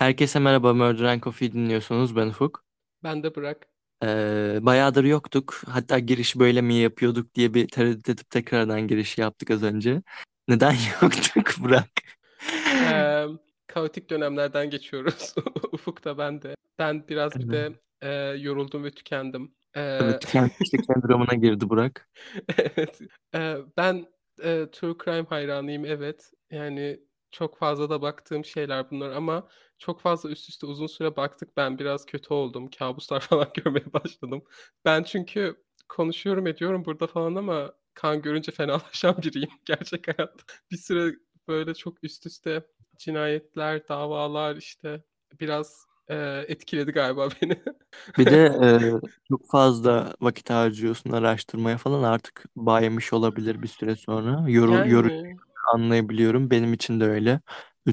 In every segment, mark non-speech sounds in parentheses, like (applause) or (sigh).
Herkese merhaba, Murder and Coffee dinliyorsunuz. Ben Ufuk. Ben de bırak. Ee, bayağıdır yoktuk. Hatta giriş böyle mi yapıyorduk diye bir tereddüt edip tekrardan girişi yaptık az önce. Neden (laughs) yoktuk Burak? Ee, kaotik dönemlerden geçiyoruz. (laughs) Ufuk da ben de. Ben biraz bir de e, yoruldum ve tükendim. Ee, Evet, tükenmişlik (laughs) sendromuna girdi Burak. evet. Ee, ben e, True Crime hayranıyım evet. Yani çok fazla da baktığım şeyler bunlar ama çok fazla üst üste uzun süre baktık. Ben biraz kötü oldum. Kabuslar (laughs) falan görmeye başladım. Ben çünkü konuşuyorum ediyorum burada falan ama kan görünce (laughs) fenalaşan biriyim (laughs) gerçek hayatta. Bir süre böyle çok üst üste cinayetler, davalar işte biraz e, etkiledi galiba beni. Bir de e, çok fazla vakit harcıyorsun araştırmaya falan artık baymış olabilir bir süre sonra. Yoru, yorucu Yani anlayabiliyorum. Benim için de öyle.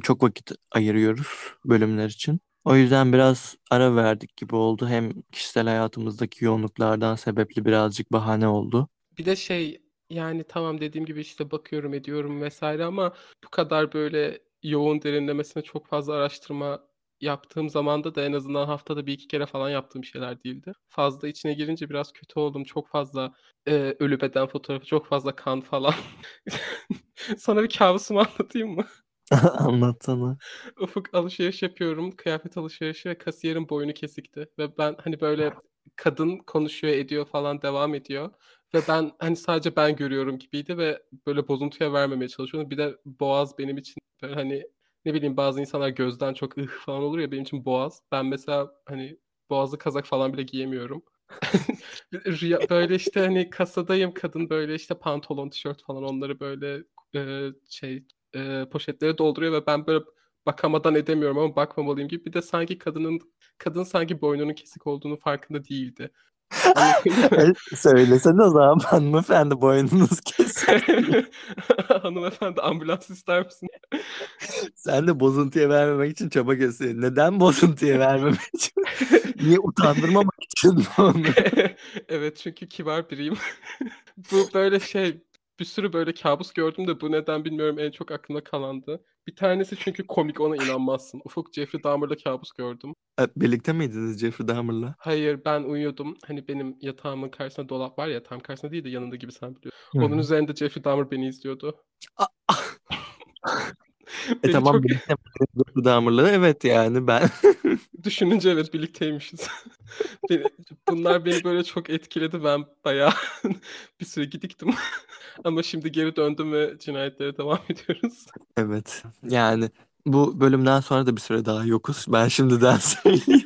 Çok vakit ayırıyoruz bölümler için. O yüzden biraz ara verdik gibi oldu. Hem kişisel hayatımızdaki yoğunluklardan sebepli birazcık bahane oldu. bir de şey yani tamam dediğim gibi işte bakıyorum ediyorum vesaire ama bu kadar böyle yoğun derinlemesine çok fazla araştırma yaptığım zamanda da en azından haftada bir iki kere falan yaptığım şeyler değildi. Fazla içine girince biraz kötü oldum. Çok fazla e, ölü beden fotoğrafı, çok fazla kan falan. (laughs) Sana bir kabusumu anlatayım mı? (laughs) Anlatsana. Ufuk alışveriş yapıyorum. Kıyafet alışverişi ve kasiyerin boynu kesikti. Ve ben hani böyle kadın konuşuyor ediyor falan devam ediyor. Ve ben hani sadece ben görüyorum gibiydi ve böyle bozuntuya vermemeye çalışıyordum. Bir de boğaz benim için böyle hani ne bileyim bazı insanlar gözden çok ıh falan olur ya benim için boğaz. Ben mesela hani boğazlı kazak falan bile giyemiyorum. (laughs) Böyle işte hani kasadayım kadın böyle işte pantolon, tişört falan onları böyle e, şey e, poşetlere dolduruyor ve ben böyle bakamadan edemiyorum ama bakmamalıyım gibi. Bir de sanki kadının kadın sanki boynunun kesik olduğunu farkında değildi. Anlatabiliyor (laughs) Söylesene o zaman (laughs) hanımefendi boynunuz kesik. (laughs) Hanımefendi ambulans ister misin? Sen de bozuntuya vermemek için çaba gösteriyorsun. Neden bozuntuya vermemek için? Niye utandırmamak için mi onu? Evet çünkü kibar biriyim. Bu böyle şey bir sürü böyle kabus gördüm de bu neden bilmiyorum en çok aklımda kalandı. Bir tanesi çünkü komik ona inanmazsın. Ufuk Jeffrey Dahmer'la kabus gördüm. E, Birlikte miydiniz Jeffrey Dahmer'la? Hayır ben uyuyordum. Hani benim yatağımın karşısında dolap var ya tam karşısında değil de yanında gibi sen biliyorsun. Hı Onun üzerinde Jeffrey Dahmer beni izliyordu. (laughs) E tamam çok birlikte Jeffrey Dahmer'la? Evet yani ben. düşününce evet birlikteymişiz. (laughs) Beni- bunlar beni böyle çok etkiledi. Ben bayağı (laughs) bir süre gidiktim. (laughs) Ama şimdi geri döndüm ve cinayetlere devam ediyoruz. Evet. Yani bu bölümden sonra da bir süre daha yokuz. Ben şimdiden söyleyeyim.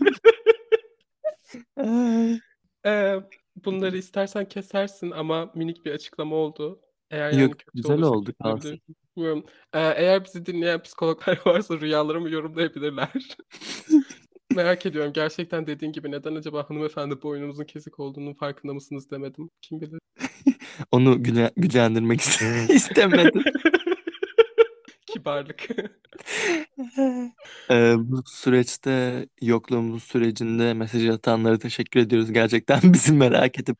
Ee, bunları istersen kesersin ama minik bir açıklama oldu. Eğer yani Yok kötü güzel oldu kalsın. Bilmiyorum. Ee, eğer bizi dinleyen psikologlar varsa rüyalarımı yorumlayabilirler. Merak ediyorum. Gerçekten dediğin gibi neden acaba hanımefendi boynunuzun kesik olduğunun farkında mısınız demedim. Kim bilir. (laughs) Onu güne- gücendirmek iste- istemedim. (laughs) Kibarlık. Ee, bu süreçte yokluğumuz sürecinde mesaj atanlara teşekkür ediyoruz. Gerçekten (laughs) bizi merak edip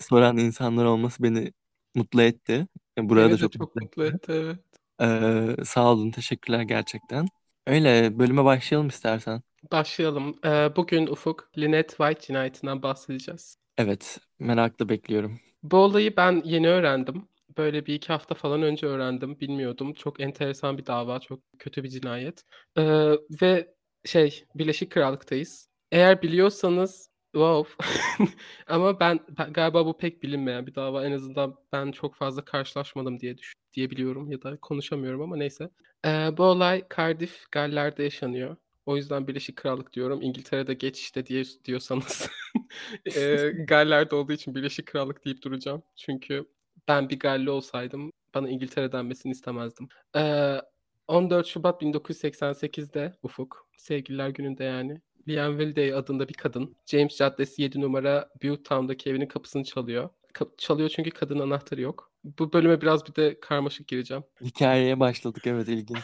soran insanlar olması beni mutlu etti. Burada Beni de çok çok mutlu mutlu etti. etti evet. Ee, sağ olun, teşekkürler gerçekten. Öyle bölüme başlayalım istersen. Başlayalım. Ee, bugün Ufuk, Lynette White cinayetinden bahsedeceğiz. Evet, merakla bekliyorum. Bu olayı ben yeni öğrendim. Böyle bir iki hafta falan önce öğrendim. Bilmiyordum. Çok enteresan bir dava. Çok kötü bir cinayet. Ee, ve şey Birleşik Krallık'tayız. Eğer biliyorsanız wow. (laughs) Ama ben, ben- galiba bu pek bilinmeyen bir dava. En azından ben çok fazla karşılaşmadım diye düş diye biliyorum ya da konuşamıyorum ama neyse. Ee, bu olay Cardiff, Galler'de yaşanıyor. O yüzden Birleşik Krallık diyorum. İngiltere'de geç işte diye diyorsanız (laughs) e, Galler'de olduğu için Birleşik Krallık deyip duracağım. Çünkü ben bir Galli olsaydım bana İngiltere denmesini istemezdim. Ee, 14 Şubat 1988'de Ufuk, Sevgililer Günü'nde yani. Liane Wilday adında bir kadın James Caddesi 7 numara Butetown'daki evinin kapısını çalıyor. Ka- çalıyor çünkü kadının anahtarı yok. Bu bölüme biraz bir de karmaşık gireceğim. (laughs) Hikayeye başladık, evet ilginç.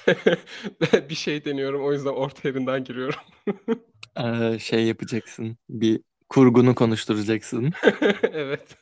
(laughs) Bir şey deniyorum o yüzden orta yerinden giriyorum. (laughs) Ee, şey yapacaksın, bir kurgunu konuşturacaksın. Evet.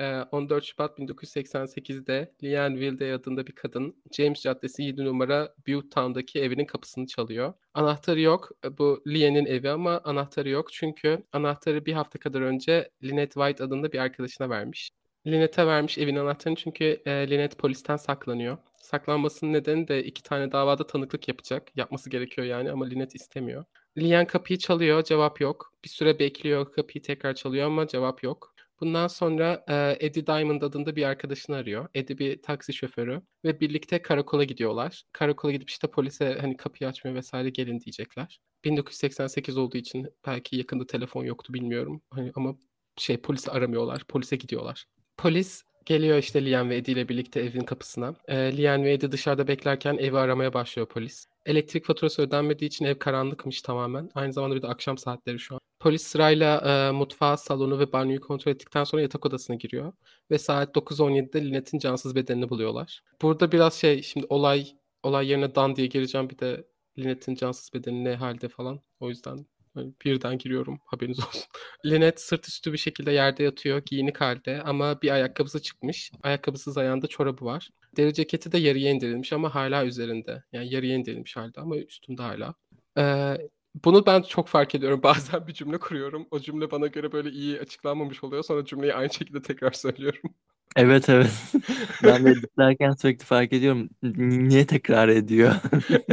Ee, 14 Şubat 1988'de Leanne Wilday adında bir kadın James Caddesi 7 numara Butte evinin kapısını çalıyor. Anahtarı yok. Bu Leanne'in evi ama anahtarı yok. Çünkü anahtarı bir hafta kadar önce Lynette White adında bir arkadaşına vermiş. Lynette'e vermiş evin anahtarını çünkü e, Lynette polisten saklanıyor. Saklanmasının nedeni de iki tane davada tanıklık yapacak. Yapması gerekiyor yani ama Lynette istemiyor. Lian kapıyı çalıyor, cevap yok. Bir süre bekliyor, kapıyı tekrar çalıyor ama cevap yok. Bundan sonra e, Eddie Diamond adında bir arkadaşını arıyor. Eddie bir taksi şoförü ve birlikte karakola gidiyorlar. Karakola gidip işte polise hani kapıyı açmıyor vesaire gelin diyecekler. 1988 olduğu için belki yakında telefon yoktu bilmiyorum. Hani ama şey polisi aramıyorlar. Polise gidiyorlar. Polis geliyor işte Lian ve Eddie ile birlikte evin kapısına. E, Lian ve Eddie dışarıda beklerken evi aramaya başlıyor polis. Elektrik faturası ödenmediği için ev karanlıkmış tamamen. Aynı zamanda bir de akşam saatleri şu an. Polis sırayla e, mutfağı, salonu ve banyoyu kontrol ettikten sonra yatak odasına giriyor. Ve saat 9.17'de Lynette'in cansız bedenini buluyorlar. Burada biraz şey şimdi olay olay yerine dan diye gireceğim bir de Lynette'in cansız bedeni ne halde falan. O yüzden Hani birden giriyorum haberiniz olsun. (laughs) Lynette sırt üstü bir şekilde yerde yatıyor giyinik halde ama bir ayakkabısı çıkmış. Ayakkabısız ayağında çorabı var. Deri ceketi de yarıya indirilmiş ama hala üzerinde. Yani yarıya indirilmiş halde ama üstünde hala. Ee, bunu ben çok fark ediyorum. (laughs) Bazen bir cümle kuruyorum. O cümle bana göre böyle iyi açıklanmamış oluyor. Sonra cümleyi aynı şekilde tekrar söylüyorum. Evet evet. (laughs) Ben de editlerken sürekli fark ediyorum. Niye tekrar ediyor?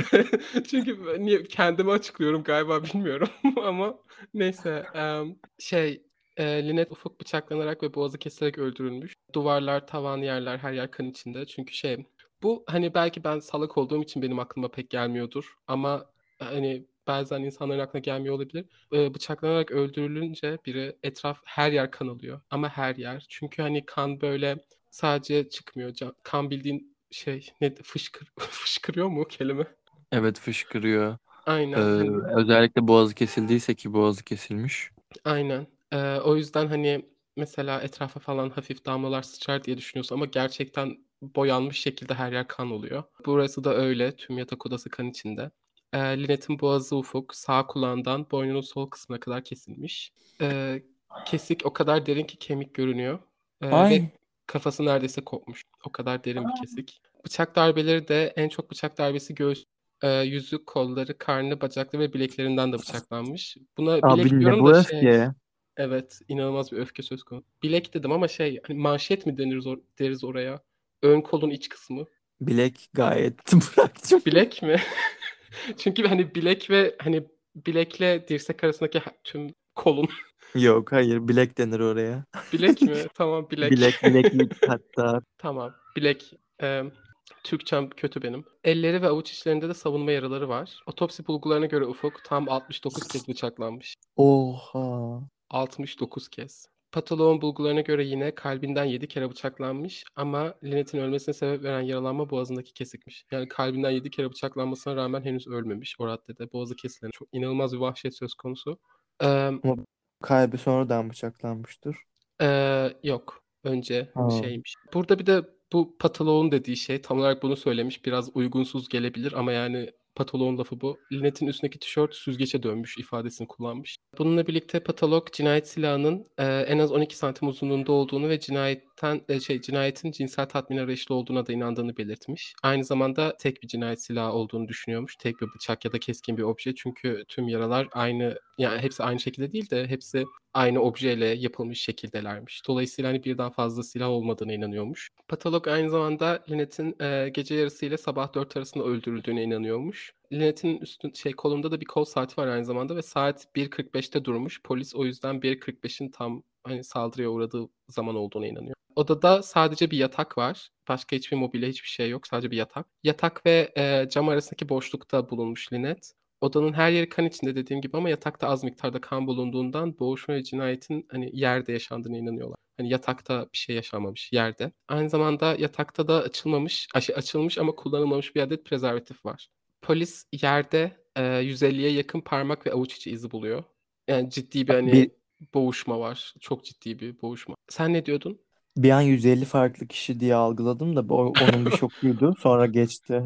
(laughs) Çünkü niye kendimi açıklıyorum galiba bilmiyorum (laughs) ama neyse şey e, Linet Ufuk bıçaklanarak ve boğazı kesilerek öldürülmüş. Duvarlar, tavan, yerler her yer kan içinde. Çünkü şey bu hani belki ben salak olduğum için benim aklıma pek gelmiyordur ama hani bazen insanların aklına gelmiyor olabilir. E, bıçaklanarak öldürülünce biri etraf her yer kan alıyor. Ama her yer. Çünkü hani kan böyle sadece çıkmıyor. Can, kan bildiğin şey ne fışkır (laughs) fışkırıyor mu kelime? Evet fışkırıyor. Aynen. Ee, özellikle boğazı kesildiyse ki boğazı kesilmiş. aynen. Ee, o yüzden hani mesela etrafa falan hafif damlalar sıçrar diye düşünüyorsun ama gerçekten boyanmış şekilde her yer kan oluyor. Burası da öyle. Tüm yatak odası kan içinde. E, Lynette'in boğazı ufuk, sağ kulağından boynunun sol kısmına kadar kesilmiş. E, kesik o kadar derin ki kemik görünüyor. E, ve kafası neredeyse kopmuş. O kadar derin bir kesik. Bıçak darbeleri de en çok bıçak darbesi göğüs, e, yüzü, kolları, karnı, bacakları ve bileklerinden de bıçaklanmış. Buna Abi bilek diyorum bu da şey... öfke? Evet, inanılmaz bir öfke söz konusu. Bilek dedim ama şey, hani manşet mi deniriz or- deriz oraya? Ön kolun iç kısmı. Bilek gayet (laughs) bıraktım. Bilek mi? (laughs) (laughs) Çünkü hani bilek ve hani bilekle dirsek arasındaki tüm kolun. (laughs) Yok hayır bilek denir oraya. Bilek mi? (laughs) Tamam bilek. Bilek bileklik hatta. Tamam bilek. Ee, Türkçem kötü benim. Elleri ve avuç içlerinde de savunma yaraları var. Otopsi bulgularına göre Ufuk tam 69 kez bıçaklanmış. Oha. 69 kez. Patoloğun bulgularına göre yine kalbinden 7 kere bıçaklanmış ama Lynette'in ölmesine sebep veren yaralanma boğazındaki kesikmiş. Yani kalbinden 7 kere bıçaklanmasına rağmen henüz ölmemiş o raddede. Boğazı kesilen çok inanılmaz bir vahşet söz konusu. Ee, kalbi sonradan bıçaklanmıştır. e, yok. Önce Ha. şeymiş. Burada bir de bu patoloğun dediği şey tam olarak bunu söylemiş. Biraz uygunsuz gelebilir ama yani patoloğun lafı bu. Lynette'in üstündeki tişört süzgeçe dönmüş ifadesini kullanmış. Bununla birlikte patolog cinayet silahının e, en az 12 santim uzunluğunda olduğunu ve cinayetten e, şey cinayetin cinsel tatmin arayışlı olduğuna da inandığını belirtmiş. Aynı zamanda tek bir cinayet silahı olduğunu düşünüyormuş. Tek bir bıçak ya da keskin bir obje. Çünkü tüm yaralar aynı yani hepsi aynı şekilde değil de hepsi aynı objeyle yapılmış şekildelermiş. Dolayısıyla hani birden fazla silah olmadığına inanıyormuş. Patolog aynı zamanda Lynette'in e, gece yarısı ile sabah 4 arasında öldürüldüğüne inanıyormuş. Lynette'in üstün şey kolunda da bir kol saati var aynı zamanda ve saat 1.45'te durmuş. Polis o yüzden 1.45'in tam hani saldırıya uğradığı zaman olduğuna inanıyor. Odada sadece bir yatak var. Başka hiçbir mobilya, hiçbir şey yok. Sadece bir yatak. Yatak ve e, cam arasındaki boşlukta bulunmuş Lynette. Odanın her yeri kan içinde dediğim gibi ama yatakta az miktarda kan bulunduğundan boğuşma ve cinayetin hani yerde yaşandığına inanıyorlar. Hani yatakta bir şey yaşanmamış yerde. Aynı zamanda yatakta da açılmamış, açılmış ama kullanılmamış bir adet prezervatif var. Polis yerde e, 150'ye yakın parmak ve avuç içi izi buluyor. Yani ciddi bir hani Bir- boğuşma var. Çok ciddi bir boğuşma. Sen ne diyordun? Bir an 150 farklı kişi diye algıladım da o- onun bir (laughs) şokuydu. Sonra geçti.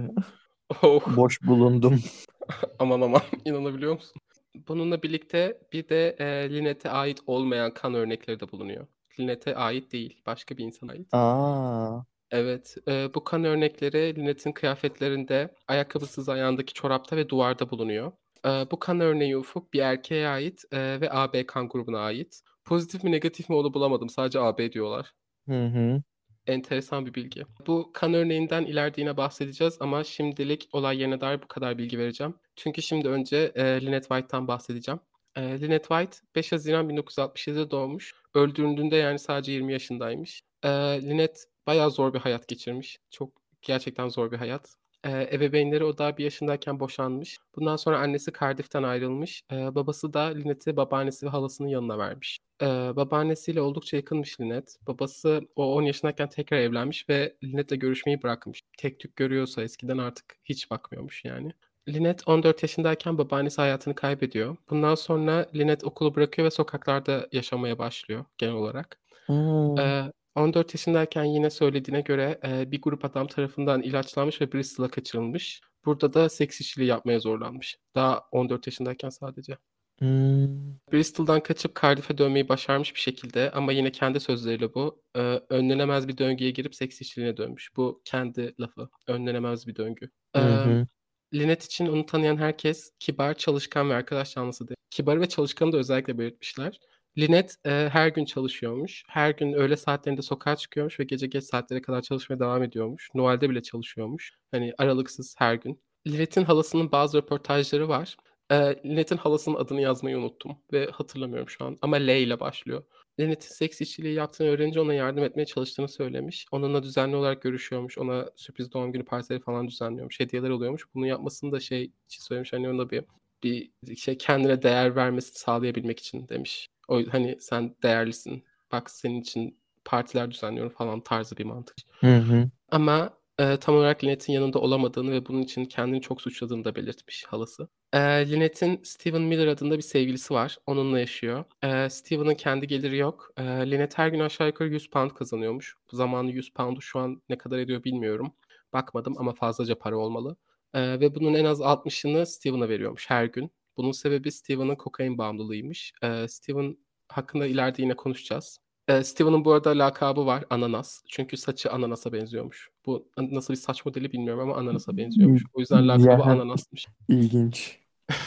Oh. Boş bulundum. (laughs) aman aman inanabiliyor musun? Bununla birlikte bir de e, Lynette'e ait olmayan kan örnekleri de bulunuyor. Lynette'e ait değil. Başka bir insana ait. Aa. Evet. Eee, bu kan örnekleri Lynette'in kıyafetlerinde, ayakkabısız ayağındaki çorapta ve duvarda bulunuyor. Eee, bu kan örneği Ufuk bir erkeğe ait eee, ve AB kan grubuna ait. Pozitif mi negatif mi onu bulamadım. Sadece AB diyorlar. Hı hı. Enteresan bir bilgi. Bu kan örneğinden ileride yine bahsedeceğiz ama şimdilik olay yerine dair bu kadar bilgi vereceğim. Çünkü şimdi önce eee Lynette White'tan bahsedeceğim. Eee, Lynette White 5 Haziran 1967'de doğmuş. Öldürüldüğünde yani sadece 20 yaşındaymış. Eee, Lynette bayağı zor bir hayat geçirmiş. Çok gerçekten zor bir hayat. Eee, ebeveynleri o daha 1 yaşındayken boşanmış. Bundan sonra annesi Cardiff'ten ayrılmış. Eee, babası da Lynette'i babaannesi ve halasının yanına vermiş. Eee, babaannesiyle oldukça yakınmış Lynette. Babası o 10 yaşındayken tekrar evlenmiş ve Lynette'le görüşmeyi bırakmış. Tek tük görüyorsa eskiden artık hiç bakmıyormuş yani. Lynette 14 yaşındayken babaannesi hayatını kaybediyor. Bundan sonra Lynette okulu bırakıyor ve sokaklarda yaşamaya başlıyor genel olarak. Hımm. Eee, 14 yaşındayken yine söylediğine göre eee, bir grup adam tarafından ilaçlanmış ve Bristol'a kaçırılmış. Burada da seks işçiliği yapmaya zorlanmış. Daha 14 yaşındayken sadece. Hımm. Bristol'dan kaçıp Cardiff'e dönmeyi başarmış bir şekilde ama yine kendi sözleriyle bu, eee, önlenemez bir döngüye girip seks işçiliğine dönmüş. Bu kendi lafı. Önlenemez bir döngü. Emm, hı. Lynette için onu tanıyan herkes kibar, çalışkan ve arkadaş canlısı de Kibarı ve çalışkanı da özellikle belirtmişler. Lynette eee, her gün çalışıyormuş. Her gün öğle saatlerinde sokağa çıkıyormuş ve gece geç saatlere kadar çalışmaya devam ediyormuş. Noel'de bile çalışıyormuş. Hani aralıksız her gün. Lynette'in halasının bazı röportajları var. Eee, Lynette'in halasının adını yazmayı unuttum ve hatırlamıyorum şu an ama L ile başlıyor. Lynette'in seks işçiliği yaptığını öğrenince ona yardım etmeye çalıştığını söylemiş. Onunla düzenli olarak görüşüyormuş. Ona sürpriz doğum günü partileri falan düzenliyormuş. Hediyeler alıyormuş. Bunu yapmasını da şey için söylemiş, hani ona bir bir şey kendine değer vermesini sağlayabilmek için demiş. O hani sen değerlisin. Bak senin için partiler düzenliyorum falan tarzı bir mantık. Hı hı. Ama eee, tam olarak Lynette'in yanında olamadığını ve bunun için kendini çok suçladığını da belirtmiş halası. Eee, Lynette'in Steven Miller adında bir sevgilisi var. Onunla yaşıyor. Eee, Steven'ın kendi geliri yok. Eee, Lynette her gün aşağı yukarı 100 pound kazanıyormuş. Bu zamanı 100 pound'u şu an ne kadar ediyor bilmiyorum. Bakmadım ama fazlaca para olmalı. Eee, ve bunun en az 60'ını Steven'a veriyormuş her gün. Bunun sebebi Steven'ın kokain bağımlılığıymış. Eee, Steven hakkında ileride yine konuşacağız. Eee, Steven'ın bu arada lakabı var Ananas. Çünkü saçı ananasa benziyormuş. Bu nasıl bir saç modeli bilmiyorum ama ananasa benziyormuş. O yüzden (laughs) lakabı Ananas'mış. (laughs) ilginç. (laughs)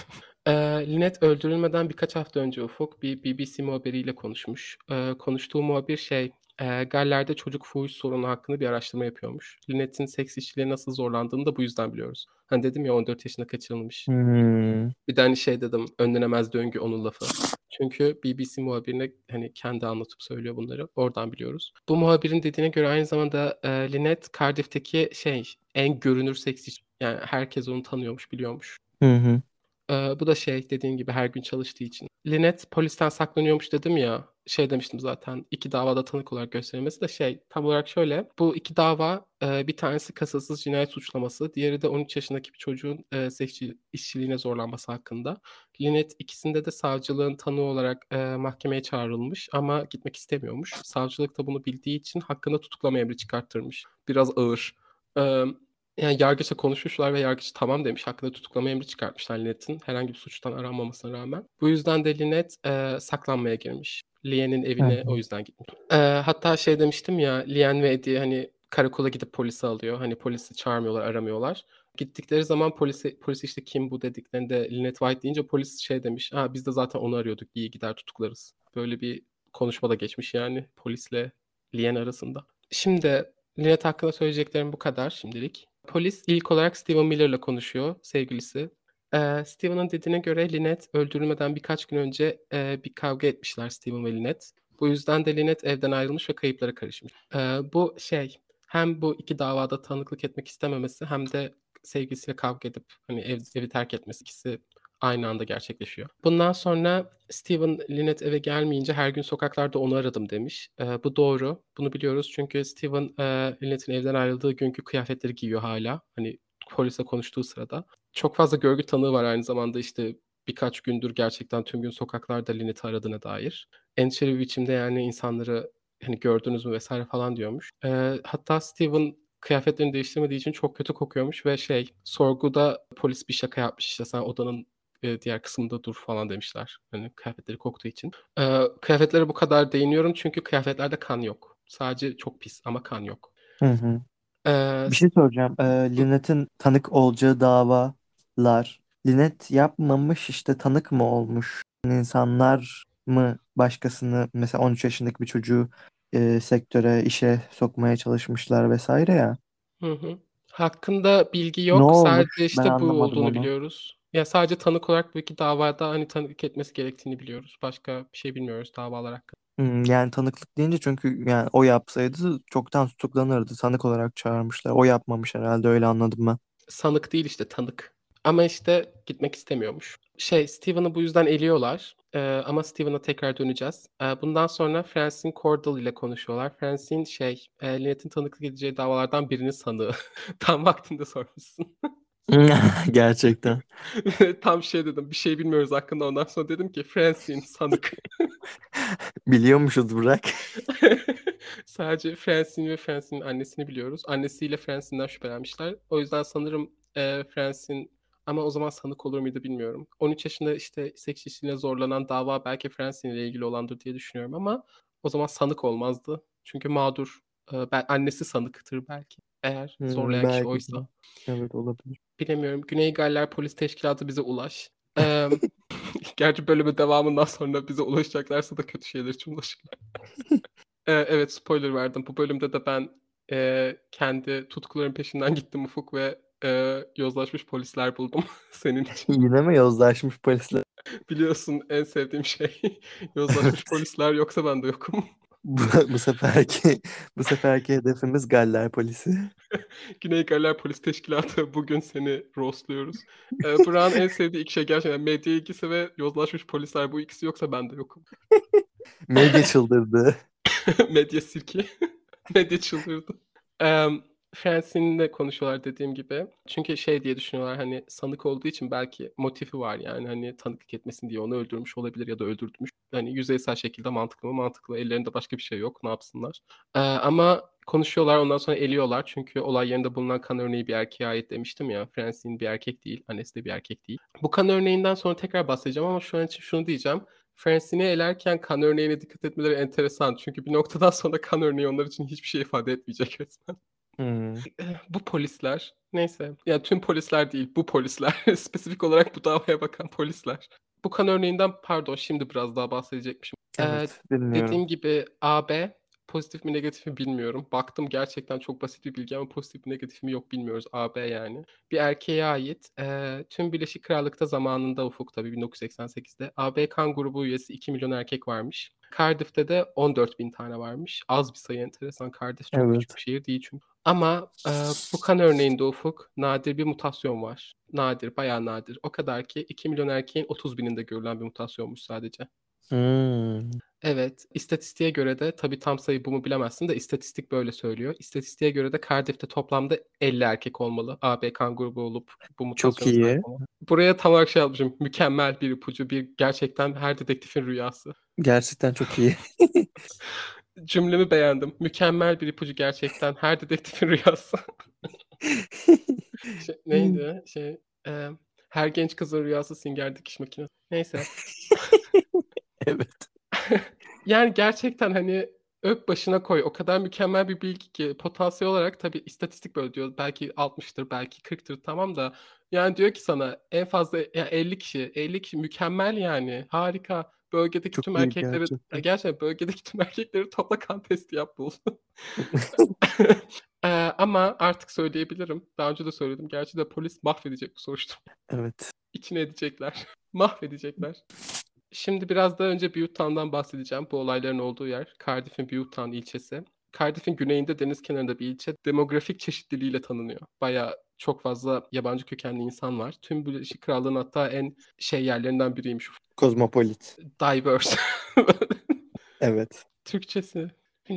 Eee, Lynette öldürülmeden birkaç hafta önce Ufuk bir BBC muhabiriyle konuşmuş. Eee, konuştuğu muhabir şey, eee, Galler'de çocuk fuhuş sorunu hakkında bir araştırma yapıyormuş. Lynette'in seks işçiliğe nasıl zorlandığını da bu yüzden biliyoruz. Hani dedim ya 14 yaşında kaçırılmış. Hımm. Bir de hani şey dedim, önlenemez döngü onun lafı. Çünkü BBC muhabirine hani kendi anlatıp söylüyor bunları. Oradan biliyoruz. Bu muhabirin dediğine göre aynı zamanda eee, Lynette Cardiff'teki şey en görünür seks iş yani herkes onu tanıyormuş, biliyormuş. Hı hı. Eee, bu da şey dediğin gibi her gün çalıştığı için. Lynette polisten saklanıyormuş dedim ya. Şey demiştim zaten 2 davada tanık olarak gösterilmesi de şey tam olarak şöyle. Bu 2 dava eee, bir tanesi kasıtsız cinayet suçlaması. Diğeri de 13 yaşındaki bir çocuğun eee, seks işçiliğine zorlanması hakkında. Lynette ikisinde de savcılığın tanığı olarak eee, mahkemeye çağrılmış ama gitmek istemiyormuş. Savcılık da bunu bildiği için hakkında tutuklama emri çıkarttırmış. Biraz ağır. Emm, yani yargıçla konuşmuşlar ve yargıç tamam demiş. Hakkında tutuklama emri çıkartmışlar Lynette'in herhangi bir suçtan aranmamasına rağmen. Bu yüzden de Lynette eee, saklanmaya girmiş. Lian'in Hı evine o hı. yüzden gitmiş. Eee, hatta şey demiştim ya Lian ve Eddie hani karakola gidip polisi alıyor. Hani polisi çağırmıyorlar, aramıyorlar. Gittikleri zaman polise polis işte kim bu dediklerinde Lynette White deyince polis şey demiş. Ha biz de zaten onu arıyorduk. İyi gider tutuklarız. Böyle bir konuşma da geçmiş yani polisle Lian arasında. Şimdi Lynette hakkında söyleyeceklerim bu kadar şimdilik. Polis ilk olarak Steven Miller'la konuşuyor, sevgilisi. Eee, Steven'ın dediğine göre Lynette öldürülmeden birkaç gün önce eee, bir kavga etmişler Steven ve Lynette. Bu yüzden de Lynette evden ayrılmış ve kayıplara karışmış. Eee, bu şey hem bu 2 davada tanıklık etmek istememesi hem de sevgilisiyle kavga edip hani ev, evi terk etmesi ikisi aynı anda gerçekleşiyor. Bundan sonra Steven Lynette eve gelmeyince her gün sokaklarda onu aradım demiş. Eee, bu doğru. Bunu biliyoruz çünkü Steven eee, Lynette'in evden ayrıldığı günkü kıyafetleri giyiyor hala. Hani polisle konuştuğu sırada. Çok fazla görgü tanığı var aynı zamanda işte birkaç gündür gerçekten tüm gün sokaklarda Lynette'i aradığına dair. Endişeli bir biçimde yani insanları hani gördünüz mü vesaire falan diyormuş. Eee, hatta Steven kıyafetlerini değiştirmediği için çok kötü kokuyormuş ve şey sorguda polis bir şaka yapmış işte sen odanın e, diğer kısımda dur falan demişler. Hani kıyafetleri koktuğu için. Ee, kıyafetlere bu kadar değiniyorum çünkü kıyafetlerde kan yok. Sadece çok pis ama kan yok. Hı hı. Ee, Bir şey soracağım. Ee, Lynette'in tanık olacağı davalar. Lynette yapmamış işte tanık mı olmuş? İnsanlar mı başkasını mesela 13 yaşındaki bir çocuğu e, sektöre, işe sokmaya çalışmışlar vesaire ya. Hı hı. Hakkında bilgi Ne yok. olmuş? Sadece Ben işte bu anlamadım olduğunu onu. biliyoruz. Ya sadece tanık olarak bu iki davada hani tanık etmesi gerektiğini biliyoruz. Başka bir şey bilmiyoruz davalar hakkında. Hmm, yani tanıklık deyince çünkü yani o yapsaydı çoktan tutuklanırdı. Tanık olarak çağırmışlar. O yapmamış herhalde öyle anladım ben. Sanık değil işte tanık. Ama işte gitmek istemiyormuş. Şey Steven'ı bu yüzden eliyorlar. Ee, ama Steven'a tekrar döneceğiz. Ee, bundan sonra Francine Cordell ile konuşuyorlar. Francine şey, e, Lynette'in tanıklık edeceği davalardan birinin sanığı. (laughs) Tam vaktinde sormuşsun. (laughs) Gerçekten. (laughs) Tam şey dedim, bir şey bilmiyoruz hakkında. Ondan sonra dedim ki Francine sanık. Biliyormuşuz Burak. Sadece Francine ve Francine'in annesini biliyoruz. Annesiyle Francine'den şüphelenmişler. O yüzden sanırım e, Francine ama o zaman sanık olur muydu bilmiyorum. 13 yaşında işte seks işine zorlanan dava belki Francine ile ilgili olandır diye düşünüyorum ama o zaman sanık olmazdı. Çünkü mağdur. Ben, annesi sanıktır belki. Eğer Hmm, zorlayan kişi belki de. oysa. Evet olabilir. Bilemiyorum. Güney Galler Polis Teşkilatı bize ulaş. Ee, (laughs) gerçi bölümün devamından sonra bize ulaşacaklarsa da kötü şeyler için ulaşırlar. (laughs) Ee, evet spoiler verdim. Bu bölümde de ben e, kendi tutkuların peşinden gittim Ufuk ve e, yozlaşmış polisler buldum (laughs) senin için. Yine mi yozlaşmış polisler? Biliyorsun en sevdiğim şey (laughs) yozlaşmış (laughs) polisler yoksa ben de yokum. Bu, bu seferki bu seferki hedefimiz Galler polisi. Güney Galler Polis Teşkilatı bugün seni roastluyoruz. Ee, Burak'ın en sevdiği iki şey gerçekten medya ilgisi ve yozlaşmış polisler bu ikisi yoksa ben de yokum. Medya çıldırdı. Medya sirki. Medya çıldırdı. Um, Francine'le konuşuyorlar dediğim gibi. Çünkü şey diye düşünüyorlar hani sanık olduğu için belki motifi var yani hani tanıklık etmesin diye onu öldürmüş olabilir ya da öldürtmüş. Hani yüzeysel şekilde mantıklı mı? Mantıklı. Ellerinde başka bir şey yok. Ne yapsınlar? Ee, ama konuşuyorlar ondan sonra eliyorlar. Çünkü olay yerinde bulunan kan örneği bir erkeğe ait demiştim ya. Francine bir erkek değil. Annesi de bir erkek değil. Bu kan örneğinden sonra tekrar bahsedeceğim ama şu an için şunu diyeceğim. Francine'i elerken kan örneğine dikkat etmeleri enteresan. Çünkü bir noktadan sonra kan örneği onlar için hiçbir şey ifade etmeyecek resmen. Hmm. Bu polisler, neyse. Yani tüm polisler değil, bu polisler. (laughs) Spesifik olarak bu davaya bakan polisler. Bu kan örneğinden pardon şimdi biraz daha bahsedecekmişim. Ee, Evet, dinliyorum. dediğim gibi AB pozitif mi negatif mi bilmiyorum. Baktım gerçekten çok basit bir bilgi ama pozitif mi negatif mi yok bilmiyoruz. AB yani. Bir erkeğe ait. Ee, tüm Birleşik Krallık'ta zamanında Ufuk tabii 1988'de AB kan grubu üyesi 2 milyon erkek varmış. Cardiff'te de 14 bin tane varmış. Az bir sayı enteresan. Cardiff çok Evet. küçük bir şehir değil çünkü. Ama e, bu kan örneğinde Ufuk nadir bir mutasyon var. Nadir, bayağı nadir. O kadar ki 2 milyon erkeğin 30 bininde görülen bir mutasyonmuş sadece. Hmm. Evet, istatistiğe göre de tabii tam sayı bu mu bilemezsin de istatistik böyle söylüyor. İstatistiğe göre de Cardiff'te toplamda 50 erkek olmalı. AB kan grubu olup bu mutasyona Çok iyi. sahip olan. Buraya tam olarak şey yazmışım. Mükemmel bir ipucu, bir gerçekten her dedektifin rüyası. Gerçekten çok iyi. (laughs) Cümlemi beğendim. Mükemmel bir ipucu gerçekten her dedektifin rüyası. (laughs) Şey, neydi? Şey, e, her genç kızın rüyası sünger dikiş makinesi. Neyse. (laughs) (laughs) Evet. (laughs) Yani gerçekten hani öp başına koy. O kadar mükemmel bir bilgi ki potansiyel olarak tabii istatistik böyle diyor. Belki 60'tır, belki 40'tır tamam da yani diyor ki sana en fazla ya 50 kişi, 50 kişi mükemmel yani. Harika. Bölgedeki Çok tüm erkekleri gerçekten. gerçekten bölgedeki tüm erkekleri topla kan testi yap bul. (laughs) Ee, ama artık söyleyebilirim. Daha önce de söyledim. Gerçi de polis mahvedecek bu soruşturma. Evet. İçine edecekler. Mahvedecekler. Şimdi biraz daha önce Butetown'dan bahsedeceğim. Bu olayların olduğu yer. Cardiff'in Butetown ilçesi. Cardiff'in güneyinde deniz kenarında bir ilçe. Demografik çeşitliliğiyle tanınıyor. Bayağı çok fazla yabancı kökenli insan var. Tüm Birleşik Krallığın hatta en şey yerlerinden biriymiş. Kozmopolit. Diverse. (laughs) Evet. Türkçesi.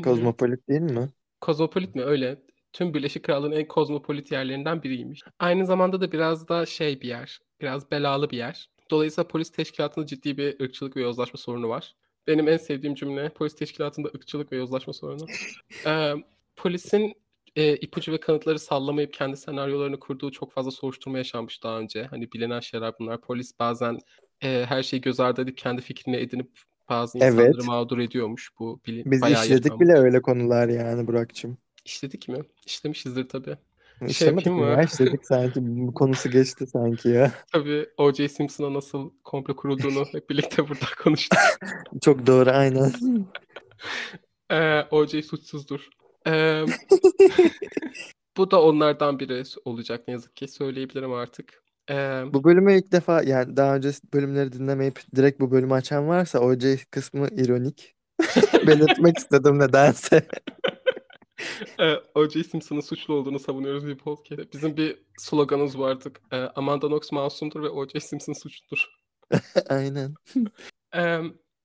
Kozmopolit değil mi? Kozmopolit mi? Öyle. Tüm Birleşik Krallığın en kozmopolit yerlerinden biriymiş. Aynı zamanda da biraz da şey bir yer. Biraz belalı bir yer. Dolayısıyla polis teşkilatında ciddi bir ırkçılık ve yozlaşma sorunu var. Benim en sevdiğim cümle polis teşkilatında ırkçılık ve yozlaşma sorunu. (laughs) Ee, polisin e, ipucu ve kanıtları sallamayıp kendi senaryolarını kurduğu çok fazla soruşturma yaşanmış daha önce. Hani bilinen şeyler bunlar. Polis bazen e, her şeyi göz ardı edip kendi fikrini edinip bazı insanları Evet. mağdur ediyormuş. Bu bili- Biz işledik yaşanmış. bile öyle konular yani Burak'cığım. İşledik mi? İşlemişizdir tabii. Şey mi mı? ya? İşledik sanki. Bu konusu geçti sanki ya. (laughs) Tabii O.J. Simpson'a nasıl komplo kurulduğunu (laughs) hep birlikte burada konuştuk. Çok doğru aynen. (laughs) Ee, O.J. suçsuzdur. Ee, bu da onlardan biri olacak ne yazık ki. Söyleyebilirim artık. Ee, Bu bölümü ilk defa yani daha önce bölümleri dinlemeyip direkt bu bölümü açan varsa OJ kısmı ironik. Belirtmek istedim nedense. E, O.J. Simpson'ın suçlu olduğunu savunuyoruz bir podcast'te. Bizim bir sloganımız vardı. Ee, Amanda Knox masumdur ve O.J. Simpson suçludur. (laughs) Aynen. (laughs) Ee,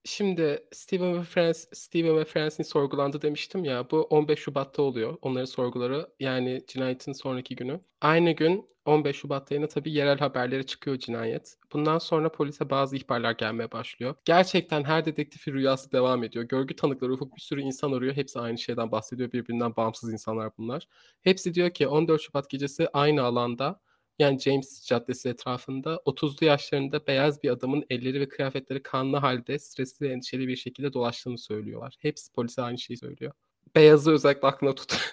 şimdi Steven ve Francis, Steven ve Francis sorgulandı demiştim ya. Bu 15 Şubat'ta oluyor. Onların sorguları yani cinayetin sonraki günü. Aynı gün 15 Şubat'ta yine tabii yerel haberlere çıkıyor cinayet. Bundan sonra polise bazı ihbarlar gelmeye başlıyor. Gerçekten her dedektifin rüyası devam ediyor. Görgü tanıkları ufuk bir sürü insan arıyor. Hepsi aynı şeyden bahsediyor. Birbirinden bağımsız insanlar bunlar. Hepsi diyor ki 14 Şubat gecesi aynı alanda yani James Caddesi etrafında 30'lu yaşlarında beyaz bir adamın elleri ve kıyafetleri kanlı halde stresli ve endişeli bir şekilde dolaştığını söylüyorlar. Hepsi polise aynı şeyi söylüyor. Beyazı özellikle aklına tut. (laughs)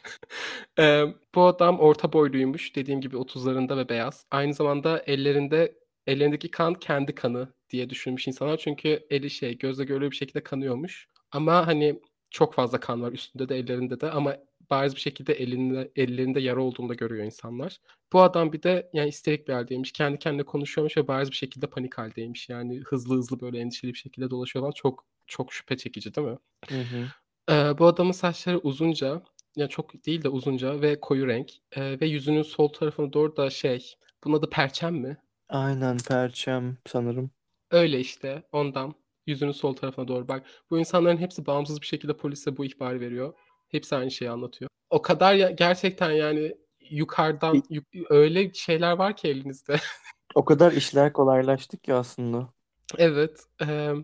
Ee, bu adam orta boyluymuş. Dediğim gibi 30'larında ve beyaz. Aynı zamanda ellerinde ellerindeki kan kendi kanı diye düşünmüş insanlar. Çünkü eli şey gözle görülür bir şekilde kanıyormuş. Ama hani çok fazla kan var üstünde de ellerinde de ama bariz bir şekilde elinde, ellerinde yara olduğunu da görüyor insanlar. Bu adam bir de yani isterik bir haldeymiş. Kendi kendine konuşuyormuş ve bariz bir şekilde panik haldeymiş. Yani hızlı hızlı böyle endişeli bir şekilde dolaşıyor falan. Çok çok şüphe çekici değil mi? Hı hı. Ee, bu adamın saçları uzunca, ya çok değil de uzunca ve koyu renk. Ee, ve yüzünün sol tarafına doğru da şey, bunun adı perçem mi? Aynen perçem sanırım. Öyle işte ondan. Yüzünün sol tarafına doğru bak. Bu insanların hepsi bağımsız bir şekilde polise bu ihbarı veriyor. Hepsi aynı şeyi anlatıyor. O kadar ya, gerçekten yani yukarıdan yuk- öyle şeyler var ki elinizde. (laughs) O kadar işler kolaylaştı ki aslında. Evet. eee,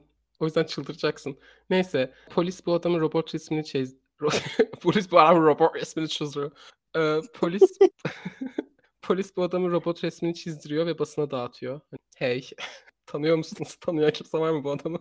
o yüzden çıldıracaksın. Neyse. Polis bu adamın robot resmini çiz... (laughs) polis bu adamın robot resmini çizdiriyor. Eee, polis (laughs) polis bu adamın robot resmini çizdiriyor ve basına dağıtıyor. Hey. (laughs) Tanıyor musunuz? Tanıyan kimse var mı bu adamı?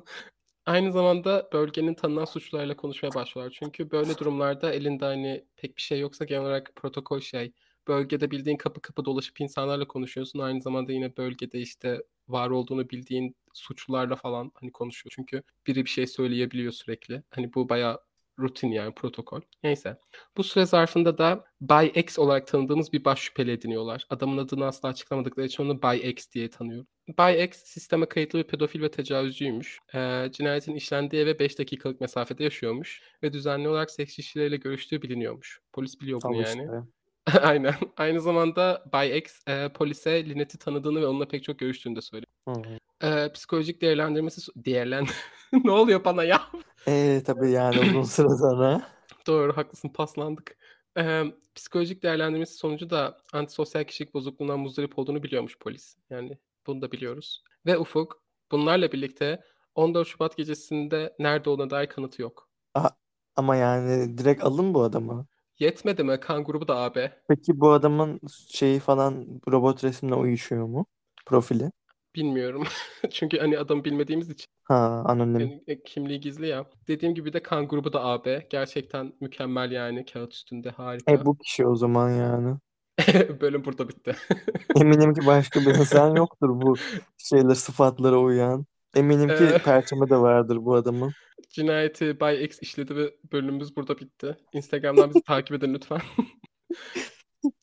Aynı zamanda bölgenin tanınan suçlularla konuşmaya başlıyorlar. Çünkü böyle durumlarda elinde hani pek bir şey yoksa genel olarak protokol şey. Bölgede bildiğin kapı kapı dolaşıp insanlarla konuşuyorsun. Aynı zamanda yine bölgede işte var olduğunu bildiğin suçlularla falan hani konuşuyor. Çünkü biri bir şey söyleyebiliyor sürekli. Hani bu bayağı rutin yani protokol. Neyse. Bu süre zarfında da Bay X olarak tanıdığımız bir baş şüpheli ediniyorlar. Adamın adını asla açıklamadıkları için onu Bay X diye tanıyor. Bay X sisteme kayıtlı bir pedofil ve tecavüzcüymüş. Ee, cinayetin işlendiği eve 5 dakikalık mesafede yaşıyormuş. Ve düzenli olarak seks işçileriyle görüştüğü biliniyormuş. Polis biliyor bunu Al yani. işte. (laughs) Aynen. Aynı zamanda Bay X e, polise Lynette'i tanıdığını ve onunla pek çok görüştüğünü de söylüyor. Hı. Ee, psikolojik değerlendirmesi... Değerlen... (laughs) ne oluyor bana ya? Ee, tabii yani uzun süre sonra. (laughs) Doğru haklısın paslandık. Ee, psikolojik değerlendirmesi sonucu da antisosyal kişilik bozukluğundan muzdarip olduğunu biliyormuş polis. Yani bunu da biliyoruz. Ve Ufuk bunlarla birlikte 14 Şubat gecesinde nerede olduğuna dair kanıtı yok. Ama yani direkt alın bu adamı. Yetmedi mi? Kan grubu da AB. Peki bu adamın şeyi falan robot resimle uyuşuyor mu? Profili. Bilmiyorum. (laughs) Çünkü hani adam bilmediğimiz için. Ha anonim. Yani, e, kimliği gizli ya. Dediğim gibi de kan grubu da AB. Gerçekten mükemmel yani kağıt üstünde harika. E bu kişi o zaman yani. (laughs) Bölüm burada bitti. (laughs) Eminim ki başka bir insan yoktur bu şeyler sıfatlara uyan. Eminim ki perçemi de vardır bu adamın. Cinayeti Bay X işledi ve bölümümüz burada bitti. Instagram'dan bizi takip edin lütfen.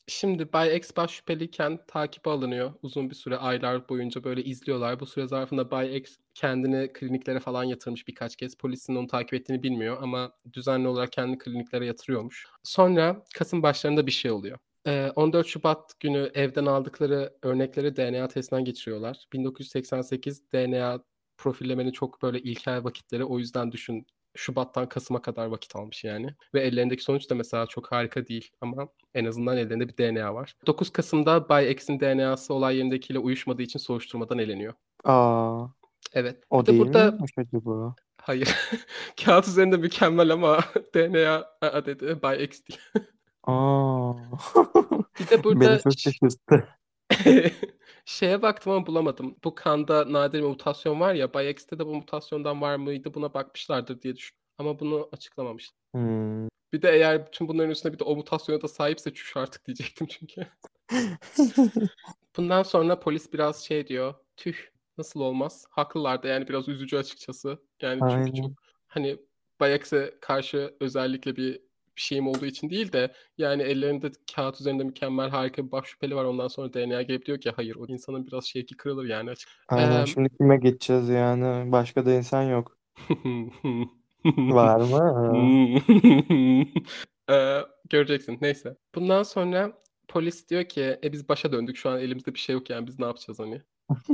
Şimdi Bay X baş şüpheliyken takibe alınıyor. Uzun bir süre aylar boyunca böyle izliyorlar. Bu süre zarfında Bay X kendini kliniklere falan yatırmış birkaç kez. Polisin onu takip ettiğini bilmiyor ama düzenli olarak kendini kliniklere yatırıyormuş. Sonra Kasım başlarında bir şey oluyor. Ee, 14 Şubat günü evden aldıkları örnekleri DNA testinden geçiriyorlar. 1988 DNA profillemenin çok böyle ilkel vakitleri. O yüzden düşün Şubat'tan Kasım'a kadar vakit almış yani. Ve ellerindeki sonuç da mesela çok harika değil ama en azından ellerinde bir DNA var. 9 Kasım'da Bay X'in DNA'sı olay yerindekiyle uyuşmadığı için soruşturmadan eleniyor. Aa, Evet. o de değil burada miymiş acaba? hayır. (laughs) Kağıt üzerinde mükemmel ama (laughs) DNA aa dedi Bay X değil. Aa, Bir de (laughs) Beni burada çok şaşırttı. Şeye baktım ama bulamadım. Bu kanda nadir bir mutasyon var ya, Bayex'te de bu mutasyondan var mıydı buna bakmışlardır diye düşündüm. Ama bunu açıklamamışlar. Hmm. Bir de eğer bütün bunların üstüne bir de o mutasyona da sahipse çüş artık diyecektim çünkü. (laughs) Bundan sonra polis biraz şey diyor. Tüh nasıl olmaz? Haklılar da yani biraz üzücü açıkçası. Yani çünkü Aynen. çok hani Bayex'e karşı özellikle bir, bir şeyim olduğu için değil de yani ellerinde kağıt üzerinde mükemmel harika bir baş şüpheli var. Ondan sonra DNA gelip diyor ki hayır o insanın biraz şevki kırılır yani açık. Aynen. Eee, Şimdi kime geçeceğiz yani? Başka da insan yok. (laughs) Var mı? (laughs) Eee, göreceksin. Neyse. Bundan sonra polis diyor ki e biz başa döndük şu an elimizde bir şey yok yani biz ne yapacağız hani?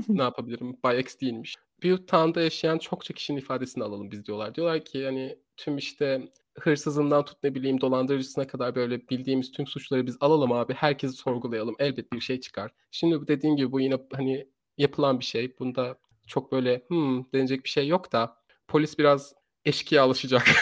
Ne (laughs) yapabilirim? Bay X değilmiş. Büyük Town'da yaşayan çokça kişinin ifadesini alalım biz diyorlar. Diyorlar ki hani tüm işte hırsızından tut ne bileyim dolandırıcısına kadar böyle bildiğimiz tüm suçları biz alalım abi. Herkesi sorgulayalım. Elbet bir şey çıkar. Şimdi bu dediğim gibi bu yine hani yapılan bir şey. Bunda çok böyle hmm denecek bir şey yok da polis biraz eşkıya alışacak. (laughs)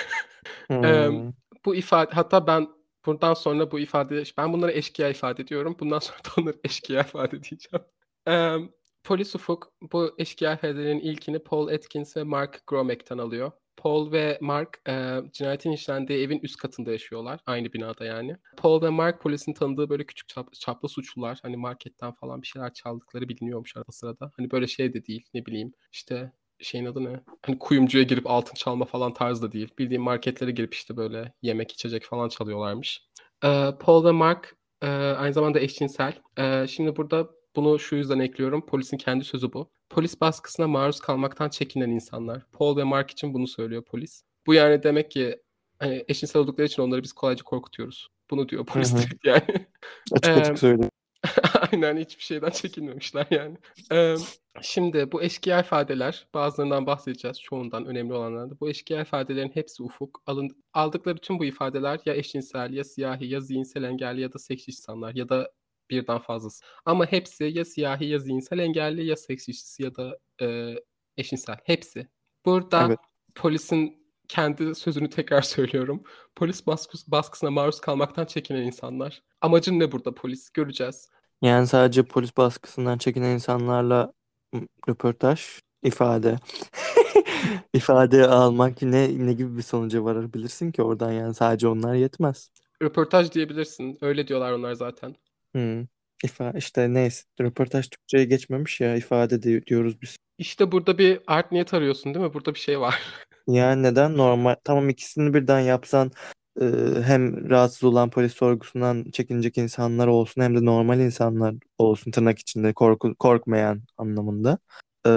Hmm. bu ifade hatta ben buradan sonra bu ifade ben bunlara eşkıya ifade ediyorum. Bundan sonra da onları eşkıya ifade diyeceğim. Eee, polis Ufuk bu eşkıya ifadelerin ilkini Paul Atkins ve Mark Gromack'tan alıyor. Paul ve Mark eee, cinayetin işlendiği evin üst katında yaşıyorlar. Aynı binada yani. Paul ve Mark polisin tanıdığı böyle küçük çap, çaplı suçlular. Hani marketten falan bir şeyler çaldıkları biliniyormuş arada sırada. Hani böyle şey de değil ne bileyim işte şeyin adı ne? Hani kuyumcuya girip altın çalma falan tarzda değil. Bildiğin marketlere girip işte böyle yemek içecek falan çalıyorlarmış. Eee, Paul ve Mark eee, aynı zamanda eşcinsel. Eee, şimdi burada bunu şu yüzden ekliyorum. Polisin kendi sözü bu. Polis baskısına maruz kalmaktan çekinen insanlar. Paul ve Mark için bunu söylüyor polis. Bu yani demek ki hani eşcinsel oldukları için onları biz kolayca korkutuyoruz. Bunu diyor polis direkt yani. (laughs) Açık açık söylüyor. (laughs) Aynen hiçbir şeyden çekinmemişler yani. Eee, şimdi bu eşkıya ifadeler bazılarından bahsedeceğiz. Çoğundan önemli olanlardan. Bu eşkıya ifadelerin hepsi ufuk. Alın, aldıkları tüm bu ifadeler ya eşcinsel ya siyahi ya zihinsel engelli ya da seks insanlar ya da birden fazlası. Ama hepsi ya siyahi ya zihinsel engelli ya seks işçisi ya da eee, eşcinsel. Hepsi. Burada Evet. polisin kendi sözünü tekrar (laughs) söylüyorum. Polis baskıs- baskısına maruz kalmaktan çekinen insanlar. Amacın ne burada polis? Göreceğiz. Yani sadece polis baskısından çekinen insanlarla röportaj, ifade. (laughs) ifade almak ne ne gibi bir sonuca varabilirsin ki oradan yani sadece onlar yetmez. Röportaj diyebilirsin. Öyle diyorlar onlar zaten. Hı. İfa işte neyse röportaj Türkçe'ye geçmemiş ya ifade di- diyoruz biz. İşte burada bir art niyet arıyorsun değil mi? Burada bir şey var. (laughs) Yani neden normal tamam ikisini birden yapsan e, hem rahatsız olan polis sorgusundan çekinecek insanlar olsun hem de normal insanlar olsun tırnak içinde korku, korkmayan anlamında. E,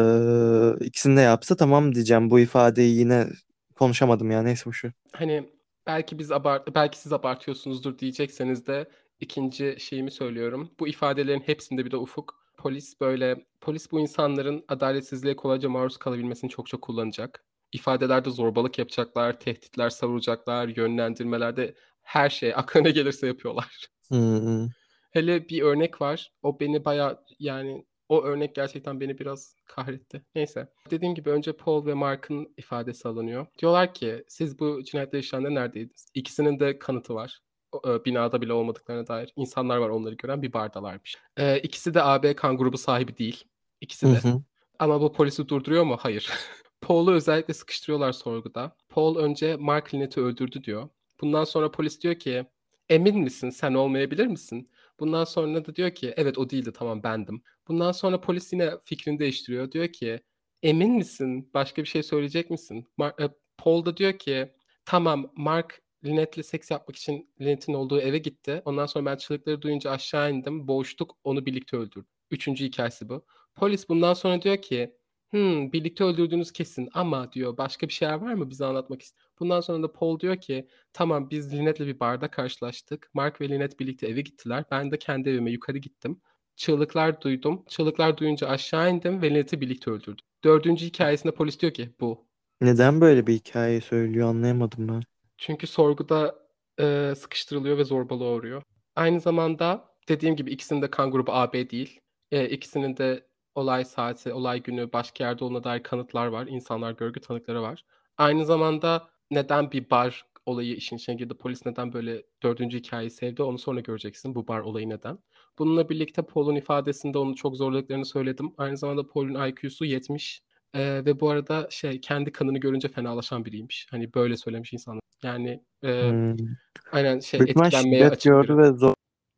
ikisini de yapsa tamam diyeceğim bu ifadeyi yine konuşamadım ya neyse bu şu. Hani belki biz abart belki siz abartıyorsunuzdur diyecekseniz de ikinci şeyimi söylüyorum. Bu ifadelerin hepsinde bir de ufuk. Polis böyle polis bu insanların adaletsizliğe kolayca maruz kalabilmesini çok çok kullanacak. İfadelerde zorbalık yapacaklar, tehditler savuracaklar, yönlendirmelerde her şey aklına (laughs) gelirse yapıyorlar. Hmm. Hele bir örnek var. O beni bayağı yani o örnek gerçekten beni biraz kahretti. Neyse. Dediğim gibi önce Paul ve Mark'ın ifadesi alınıyor. Diyorlar ki siz bu cinayetler işlerinde neredeydiniz? İkisinin de kanıtı var. E, binada bile olmadıklarına dair. İnsanlar var onları gören bir bardalarmış. E, ikisi de AB kan grubu sahibi değil. İkisi Hı de. hı. Ama bu polisi durduruyor mu? Hayır. (laughs) Paul'u özellikle sıkıştırıyorlar sorguda. Paul önce Mark Lynnett'i öldürdü diyor. Bundan sonra polis diyor ki emin misin sen olmayabilir misin? Bundan sonra da diyor ki evet o değildi tamam bendim. Bundan sonra polis yine fikrini değiştiriyor. Diyor ki emin misin başka bir şey söyleyecek misin? Mar- e, Paul da diyor ki tamam Mark Lynette'le seks yapmak için Lynette'in olduğu eve gitti. Ondan sonra ben çığlıkları duyunca aşağı indim. Boğuştuk onu birlikte öldürdük. Üçüncü hikayesi bu. Polis bundan sonra diyor ki hmm, birlikte öldürdüğünüz kesin ama diyor başka bir şeyler var mı bize anlatmak istiyor. Bundan sonra da Paul diyor ki tamam biz Lynette'le bir barda karşılaştık. Mark ve Lynette birlikte eve gittiler. Ben de kendi evime yukarı gittim. Çığlıklar duydum. Çığlıklar duyunca aşağı indim ve Lynette'i birlikte öldürdüm. Dördüncü hikayesinde polis diyor ki bu. Neden böyle bir hikaye söylüyor anlayamadım ben. Çünkü sorguda e, sıkıştırılıyor ve zorbalığa uğruyor. Aynı zamanda dediğim gibi ikisinin de kan grubu AB değil. E, ikisinin de olay saati, olay günü başka yerde olduğuna dair kanıtlar var. İnsanlar görgü tanıkları var. Aynı zamanda neden bir bar olayı işin içine girdi. Polis neden böyle dördüncü hikayeyi sevdi onu sonra göreceksin. Bu bar olayı neden. Bununla birlikte Paul'un ifadesinde onu çok zorladıklarını söyledim. Aynı zamanda Paul'un IQ'su 70. Ee, ve bu arada şey kendi kanını görünce fenalaşan biriymiş. Hani böyle söylemiş insanlar. Yani e, Hmm. aynen şey Büyük etkilenmeye açık gördü ve zor,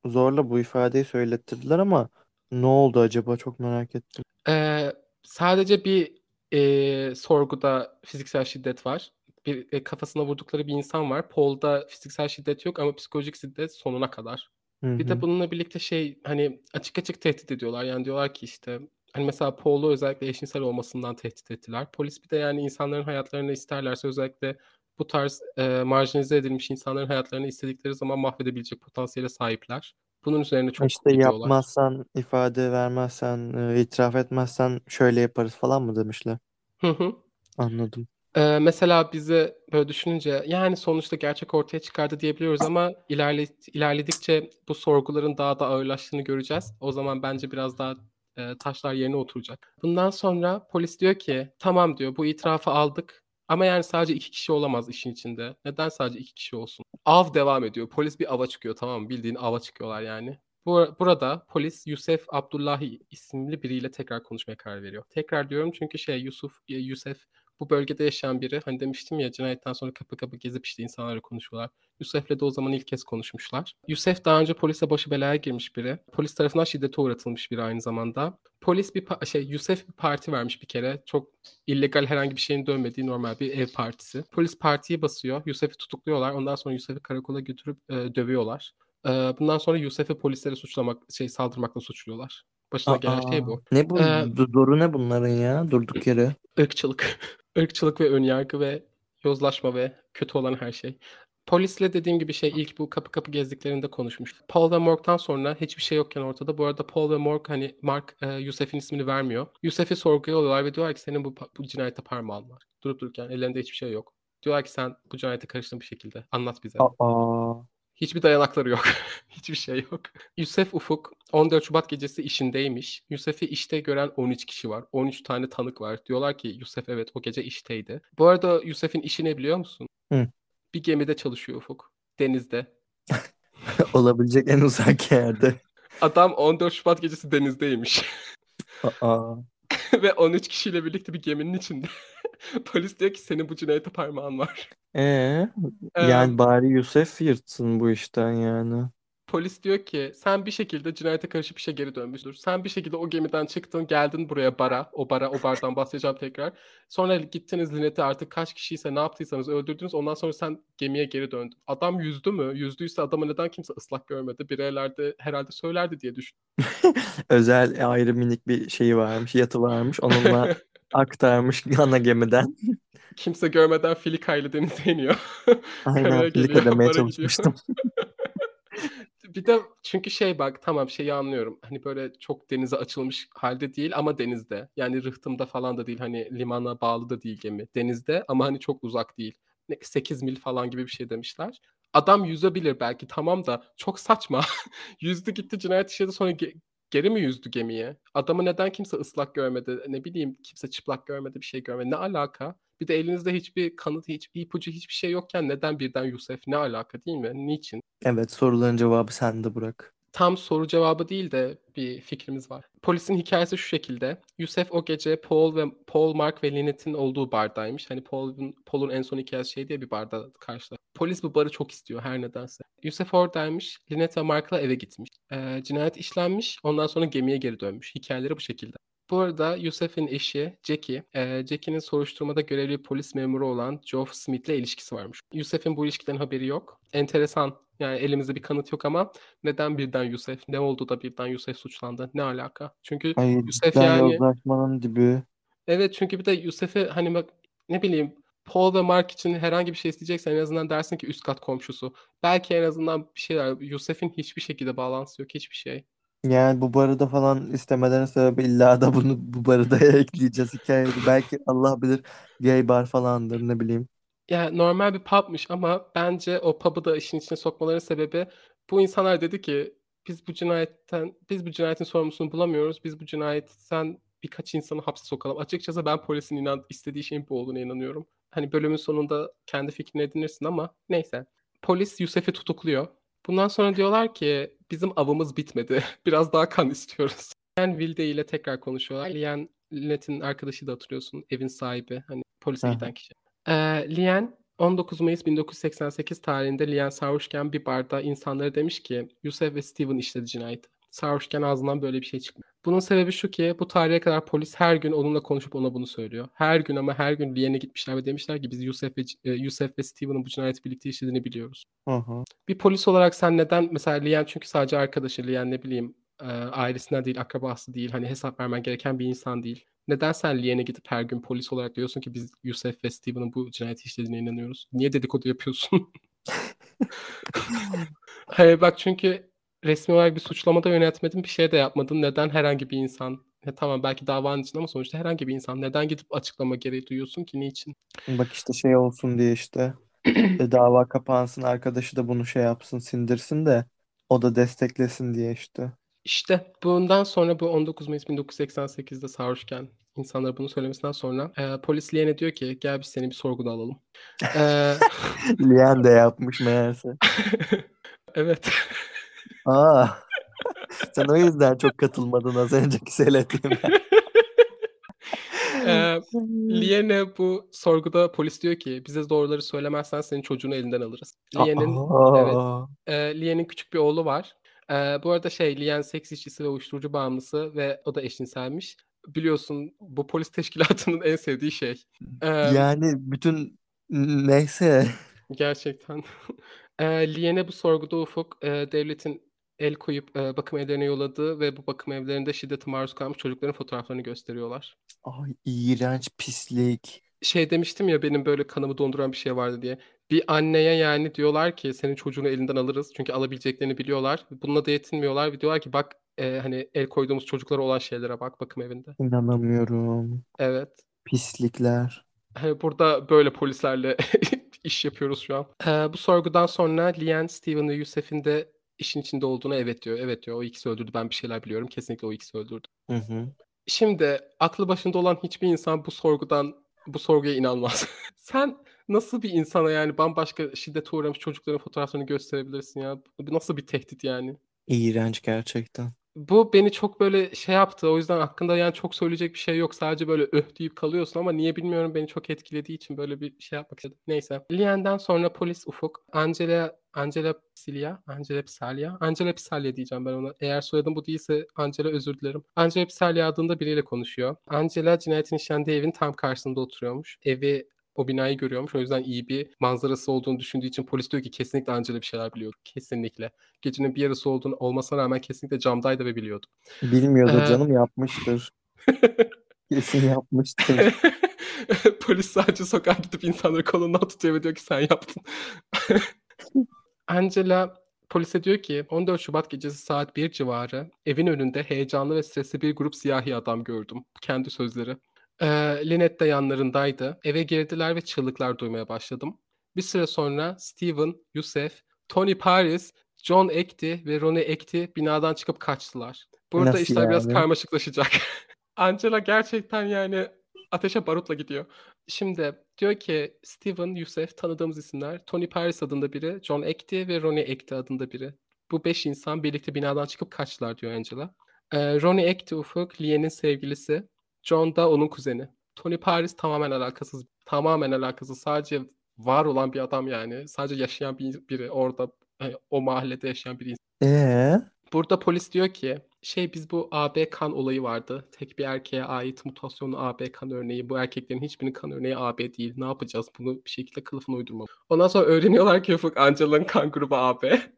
zorla bu ifadeyi söylettirdiler ama ne oldu acaba çok merak ettim. Ee, sadece bir e, sorguda fiziksel şiddet var. Bir e, kafasına vurdukları bir insan var. Paul'da fiziksel şiddet yok ama psikolojik şiddet sonuna kadar. Hı Bir de bununla birlikte şey hani açık açık tehdit ediyorlar. Yani diyorlar ki işte hani mesela Paul'u özellikle eşcinsel olmasından tehdit ettiler. Polis bir de yani insanların hayatlarını isterlerse özellikle bu tarz e, marjinalize edilmiş insanların hayatlarını istedikleri zaman mahvedebilecek potansiyele sahipler. Bunun üzerine çok İşte gidiyorlar. yapmazsan, ifade vermezsen, e, itiraf etmezsen şöyle yaparız falan mı demişler. Hı hı. Anladım. Ee, mesela bizi böyle düşününce yani sonuçta gerçek ortaya çıkardı diyebiliyoruz ama ilerle, ilerledikçe bu sorguların daha da ağırlaştığını göreceğiz. O zaman bence biraz daha e, taşlar yerine oturacak. Bundan sonra polis diyor ki tamam diyor bu itirafı aldık ama yani sadece iki kişi olamaz işin içinde. Neden sadece iki kişi olsun? Av devam ediyor. Polis bir ava çıkıyor tamam mı? Bildiğin ava çıkıyorlar yani. Bu, burada polis Yusuf Abdullahi isimli biriyle tekrar konuşmaya karar veriyor. Tekrar diyorum çünkü şey Yusuf, e, Yusuf bu bölgede yaşayan biri. Hani demiştim ya cinayetten sonra kapı kapı gezip işte insanlarla konuşuyorlar. Yusuf'le de o zaman ilk kez konuşmuşlar. Yusuf daha önce polise başı belaya girmiş biri. Polis tarafından şiddete uğratılmış biri aynı zamanda. Polis bir şey Yusuf bir parti vermiş bir kere. Çok illegal herhangi bir şeyin dönmediği normal bir ev partisi. Polis partiyi basıyor. Yusuf'u tutukluyorlar. Ondan sonra Yusuf'u karakola götürüp e, dövüyorlar. E, bundan sonra Yusuf'u polislere suçlamak, şey saldırmakla suçluyorlar. Başına gelen şey Aa, bu. ne bu? Ee, Zoru ne bunların ya? Durduk yere. ırkçılık. (laughs) ırkçılık ve önyargı ve yozlaşma ve kötü olan her şey. Polisle dediğim gibi şey ilk bu kapı kapı gezdiklerinde konuşmuş. Paul ve Morg'dan sonra hiçbir şey yokken ortada. Bu arada Paul ve Morg hani Mark e, Yusuf'in ismini vermiyor. Yusuf'u sorguya alıyorlar ve diyorlar ki senin bu, bu cinayete parmağın var. Durup dururken ellerinde hiçbir şey yok. Diyorlar ki sen bu cinayete karıştın bir şekilde. Anlat bize. Aa, Hiçbir dayanakları yok. (laughs) Hiçbir şey yok. Yusuf Ufuk 14 Şubat gecesi işindeymiş. Yusuf'u işte gören 13 kişi var. 13 tane tanık var. Diyorlar ki Yusuf evet o gece işteydi. Bu arada Yusuf'un işi ne biliyor musun? Hı. Bir gemide çalışıyor Ufuk. Denizde. (laughs) olabilecek en uzak yerde. (laughs) Adam 14 Şubat gecesi denizdeymiş. Aa, Ve 13 kişiyle birlikte bir geminin içinde. (laughs) Polis diyor ki senin bu cinayete parmağın var. ee, (laughs) Ee, yani bari Yusuf yırtsın bu işten yani. Polis diyor ki sen bir şekilde cinayete karışıp işe geri dönmüşsün. Sen bir şekilde o gemiden çıktın geldin buraya bara. O bara o bardan bahsedeceğim tekrar. Sonra gittiniz Linet'i artık kaç kişiyse ne yaptıysanız öldürdünüz. Ondan sonra sen gemiye geri döndün. Adam yüzdü mü? Yüzdüyse adamı neden kimse ıslak görmedi? Bireyler herhalde söylerdi diye düşün. (laughs) Özel ayrı minik bir şeyi varmış, yatı varmış. Onunla aktarmış (laughs) ana gemiden. kimse görmeden Filika'yla denize iniyor. (laughs) Aynen Filika demeye çalışmıştım. (laughs) Bir de çünkü şey bak tamam şeyi anlıyorum. Hani böyle çok denize açılmış halde değil ama denizde. Yani rıhtımda falan da değil. Hani limana bağlı da değil gemi. Denizde ama hani çok uzak değil. Ne- 8 mil falan gibi bir şey demişler. Adam yüzebilir belki tamam da çok saçma. Yüzdü gitti cinayet işledi sonra ge- geri mi yüzdü gemiye? Adamı neden kimse ıslak görmedi? Ne bileyim kimse çıplak görmedi bir şey görmedi. Ne alaka? Bir de elinizde hiçbir kanıt, hiçbir ipucu, hiçbir şey yokken neden birden Yusuf? Ne alaka değil mi? Niçin? Evet soruların cevabı sende bırak. Tam soru cevabı değil de bir fikrimiz var. Polisin hikayesi şu şekilde. Yusuf o gece Paul ve Paul, Mark ve Lynette'in olduğu bardaymış. Hani Paul'un Paul'un en son hikayesi şey diye bir barda karşılar. Polis bu barı çok istiyor her nedense. Yusuf oradaymış. Lynette ve Mark'la eve gitmiş. Ee, cinayet işlenmiş. Ondan sonra gemiye geri dönmüş. Hikayeleri bu şekilde. Bu arada Yusuf'un eşi Jackie, e, Jackie'nin soruşturmada görevli polis memuru olan Geoff Smith'le ilişkisi varmış. Yusuf'un bu ilişkiden haberi yok. Enteresan. Yani elimizde bir kanıt yok ama neden birden Yusuf? Ne oldu da birden Yusuf suçlandı? Ne alaka? Çünkü Ay Yusuf yani yozlaşmanın dibi. evet çünkü bir de Yusuf'u hani bak ne bileyim Paul ve Mark için herhangi bir şey isteyeceksen en azından dersin ki üst kat komşusu. Belki en azından bir şeyler. Yusuf'un hiçbir şekilde bağlantısı yok. Hiçbir şey. Yani bu barıda falan istemelerinin sebebi illa da bunu bu barıda (laughs) ekleyeceğiz hikayede. Belki Allah bilir gay bar falandır ne bileyim. Ya normal bir pub'mış ama bence o pub'ı da işin içine sokmaların sebebi bu insanlar dedi ki biz bu cinayetten biz bu cinayetin sorumlusunu bulamıyoruz. Biz bu cinayetten birkaç insanı hapse sokalım. Açıkçası ben polisin inan istediği şeyin bu olduğuna inanıyorum. Hani bölümün sonunda kendi fikrini edinirsin ama neyse. Polis Yusef'i tutukluyor. Bundan sonra diyorlar ki bizim avımız bitmedi. (laughs) Biraz daha kan istiyoruz. Lian Vilde ile tekrar konuşuyorlar. Lian Lynette'in arkadaşı da hatırlıyorsun. Evin sahibi. Hani polise giden kişi. Ee, Lian 19 Mayıs 1988 tarihinde Lian sarhoşken bir barda insanlara demiş ki Yusef ve Steven işledi cinayeti. Sarhoşken ağzından böyle bir şey çıkmıyor. Bunun sebebi şu ki bu tarihe kadar polis her gün onunla konuşup ona bunu söylüyor. Her gün ama her gün Lian'e gitmişler ve demişler ki biz Yusef ve, e, Yusef ve Steven'ın bu cinayeti birlikte işlediğini biliyoruz. Hı. Bir polis olarak sen neden mesela Lian çünkü sadece arkadaşı Lian ne bileyim e, ailesinden değil akrabası değil hani hesap vermen gereken bir insan değil. Neden sen Lian'e gidip her gün polis olarak diyorsun ki biz Yusef ve Steven'ın bu cinayeti işlediğine inanıyoruz? Niye dedikodu yapıyorsun? (laughs) Hayır bak çünkü resmi olarak bir suçlamada yönetmedin bir şey de yapmadın. Neden herhangi bir insan ya tamam belki davanın için ama sonuçta herhangi bir insan neden gidip açıklama gereği duyuyorsun ki niçin? Bak işte şey olsun diye işte e, dava kapansın arkadaşı da bunu şey yapsın sindirsin de o da desteklesin diye işte. İşte bundan sonra bu 19 Mayıs 1988'de sarhoşken insanlara bunu söylemesinden sonra e, polis Lian'e diyor ki gel biz seni bir sorguda alalım. E, Lian (laughs) de yapmış meğerse. (laughs) evet. Aa. (laughs) Sen o yüzden çok katılmadın az önceki söylediğime. e, Lian'e bu sorguda polis diyor ki bize doğruları söylemezsen senin çocuğunu elinden alırız. Lian'in evet. E, Lian'in küçük bir oğlu var. E, bu arada şey Lian seks işçisi ve uyuşturucu bağımlısı ve o da eşcinselmiş. Biliyorsun bu polis teşkilatının (laughs) en sevdiği şey. E, Yani bütün neyse. Gerçekten. (laughs) Eee, Lien'e bu sorguda Ufuk, eee, devletin el koyup, eee, bakım evlerine yolladığı ve bu bakım evlerinde şiddete maruz kalmış çocukların fotoğraflarını gösteriyorlar. Ay iğrenç pislik. Şey demiştim ya benim böyle kanımı donduran bir şey vardı diye. Bir anneye yani diyorlar ki senin çocuğunu elinden alırız çünkü alabileceklerini biliyorlar. Bununla da yetinmiyorlar ve diyorlar ki bak eee, hani el koyduğumuz çocuklara olan şeylere bak bakım evinde. İnanamıyorum. Evet. Pislikler. Hani burada böyle polislerle (laughs) iş yapıyoruz şu an. Eee, bu sorgudan sonra Lian, Steven ve Yusef'in de işin içinde olduğuna evet diyor. Evet diyor o ikisi öldürdü ben bir şeyler biliyorum. Kesinlikle o ikisi öldürdü. Hı hı. Şimdi aklı başında olan hiçbir insan bu sorgudan bu sorguya inanmaz. (laughs) Sen nasıl bir insana yani bambaşka şiddete uğramış çocukların fotoğraflarını gösterebilirsin ya? Nasıl bir tehdit yani? İğrenç gerçekten. Bu beni çok böyle şey yaptı. O yüzden hakkında yani çok söyleyecek bir şey yok. Sadece böyle öh deyip kalıyorsun ama niye bilmiyorum beni çok etkilediği için böyle bir şey yapmak istedim. Neyse. Lian'den sonra polis Ufuk, Angela Angela Psilia, Angela Psalia, Angela Psalia diyeceğim ben ona. Eğer soyadım bu değilse Angela özür dilerim. Angela Psalia adında biriyle konuşuyor. Angela cinayetin işlendiği evin tam karşısında oturuyormuş. Evi o binayı görüyormuş. O yüzden iyi bir manzarası olduğunu düşündüğü için polis diyor ki kesinlikle Angela bir şeyler biliyordu. Kesinlikle. Gecenin bir yarısı olduğunu olmasına rağmen kesinlikle camdaydı ve biliyordu. Bilmiyordur Ee, canım yapmıştır. (laughs) Kesin yapmıştır. (laughs) Polis sadece sokağa gidip insanları kolundan tutuyor ve diyor ki sen yaptın. (laughs) Angela polise diyor ki 14 Şubat gecesi saat 1 civarı evin önünde heyecanlı ve stresli bir grup siyahi adam gördüm. Kendi sözleri. Ee, Lynette de yanlarındaydı. Eve girdiler ve çığlıklar duymaya başladım. Bir süre sonra Steven, Yusef, Tony Paris, John Ekti ve Ronnie Ekti binadan çıkıp kaçtılar. Burada Nasıl işler biraz yani? karmaşıklaşacak. (laughs) Angela gerçekten yani ateşe barutla gidiyor. Şimdi diyor ki Steven, Yusef tanıdığımız isimler. Tony Paris adında biri, John Ekti ve Ronnie Ekti adında biri. Bu beş insan birlikte binadan çıkıp kaçtılar diyor Angela. Ee, Ronnie Ekti Ufuk, Lien'in sevgilisi. John da onun kuzeni. Tony Paris tamamen alakasız. Tamamen alakasız. Sadece var olan bir adam yani. Sadece yaşayan bir, biri orada hani o mahallede yaşayan bir insan. Ee? Burada polis diyor ki şey biz bu AB kan olayı vardı. Tek bir erkeğe ait mutasyonlu AB kan örneği. Bu erkeklerin hiçbirinin kan örneği AB değil. Ne yapacağız? Bunu bir şekilde kılıfına uydurma. Ondan sonra öğreniyorlar ki Ufuk Angela'nın kan grubu AB. (gasps)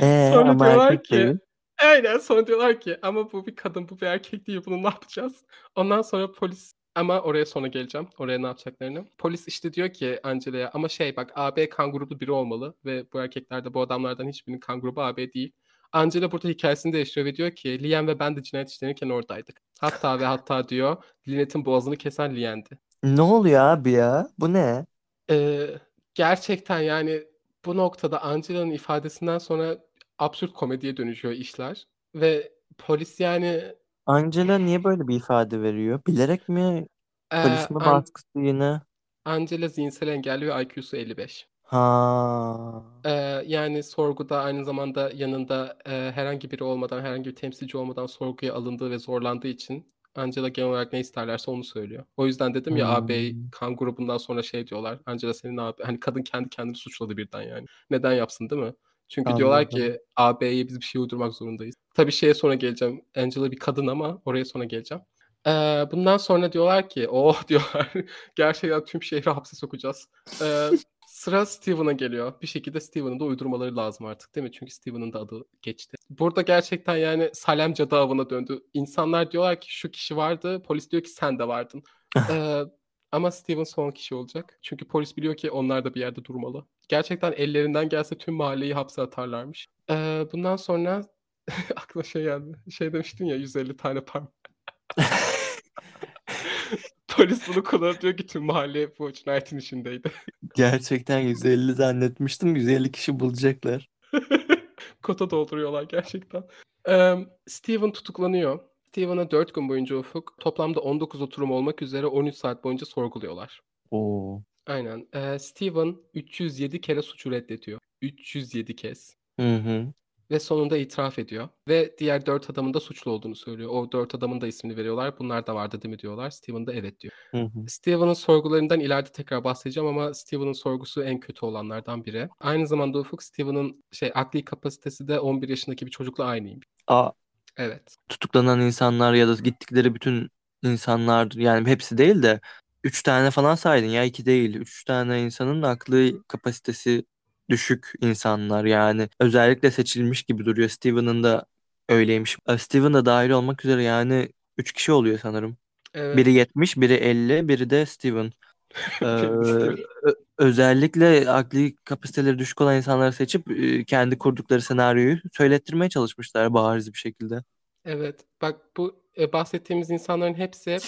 Ee, Sonra diyorlar ki değil. Aynen sonra diyorlar ki ama bu bir kadın bu bir erkek değil bunu ne yapacağız? Ondan sonra polis ama oraya sonra geleceğim. Oraya ne yapacaklarını. Polis işte diyor ki Angela'ya ama şey bak AB kan grublu biri olmalı ve bu erkeklerde bu adamlardan hiçbirinin kan grubu AB değil. Angela burada hikayesini değiştiriyor ve diyor ki Liam ve ben de cinayet işlenirken oradaydık. Hatta ve hatta diyor Lynette'in boğazını kesen Liam'di. Ne oluyor abi ya? Bu ne? Ee, gerçekten yani bu noktada Angela'nın ifadesinden sonra absürt komediye dönüşüyor işler. Ve polis yani Angela niye böyle bir ifade veriyor? Bilerek mi Eee, Polis mi An baskısı yine? Angela zihinsel engelli ve IQ'su 55. Ha. Eee, yani sorguda aynı zamanda yanında, eee, herhangi biri olmadan, herhangi bir temsilci olmadan sorguya alındığı ve zorlandığı için Angela genel olarak ne isterlerse onu söylüyor. O yüzden dedim ya Hmm. kan grubundan sonra şey diyorlar. Angela senin ağabey hani kadın kendi kendini suçladı birden yani. Neden yapsın değil mi? Çünkü diyorlar Anladım. ki ağabeye biz bir şey uydurmak zorundayız. Tabii şeye sonra geleceğim. Angela bir kadın ama oraya sonra geleceğim. Eee, bundan sonra diyorlar ki (laughs) oh diyorlar gerçekten tüm şehri hapse sokacağız. Eee, sıra Steven'a geliyor. Bir şekilde Steven'ın da uydurmaları lazım artık değil mi? Çünkü Steven'ın da adı geçti. Burada gerçekten yani Salem cadı avına döndü. İnsanlar diyorlar ki şu kişi vardı. Polis diyor ki sen de vardın. (laughs) Eee, ama Steven son kişi olacak. Çünkü polis biliyor ki onlar da bir yerde durmalı. Gerçekten ellerinden gelse tüm mahalleyi hapse atarlarmış. Eee, bundan sonra (laughs) aklıma şey geldi. Şey demiştin ya 150 tane parmak. (laughs) Polis bunu kullanıp diyor ki tüm mahalle bu cinayetin içindeydi. (laughs) Gerçekten 150 zannetmiştim. 150 kişi bulacaklar. Kota dolduruyorlar gerçekten. Eee, Steven tutuklanıyor. Steven'a 4 gün boyunca Ufuk toplamda 19 oturum olmak üzere 13 saat boyunca sorguluyorlar. Oo. Aynen. Eee, Steven 307 kere suçu reddediyor. 307 kez. Hı hı. Ve sonunda itiraf ediyor. Ve diğer 4 adamın da suçlu olduğunu söylüyor. O 4 adamın da ismini veriyorlar. Bunlar da vardı değil mi diyorlar. Steven de evet diyor. Hı hı. Steven'ın sorgularından ileride tekrar bahsedeceğim ama Steven'ın sorgusu en kötü olanlardan biri. Aynı zamanda Ufuk Steven'ın şey akli kapasitesi de 11 yaşındaki bir çocukla aynıymış. Aa, Evet. tutuklanan insanlar ya da gittikleri bütün insanlar yani hepsi değil de 3 tane falan saydın ya 2 değil. 3 tane insanın aklı kapasitesi düşük insanlar yani özellikle seçilmiş gibi duruyor. Steven'ın da öyleymiş. Ee, Steven da dahil olmak üzere yani 3 kişi oluyor sanırım. Biri Evet. 70, biri 50, biri de Steven. (laughs) Ee, özellikle akli kapasiteleri düşük olan insanları seçip e, kendi kurdukları senaryoyu söylettirmeye çalışmışlar bariz bir şekilde. Evet. Bak bu e, bahsettiğimiz insanların hepsi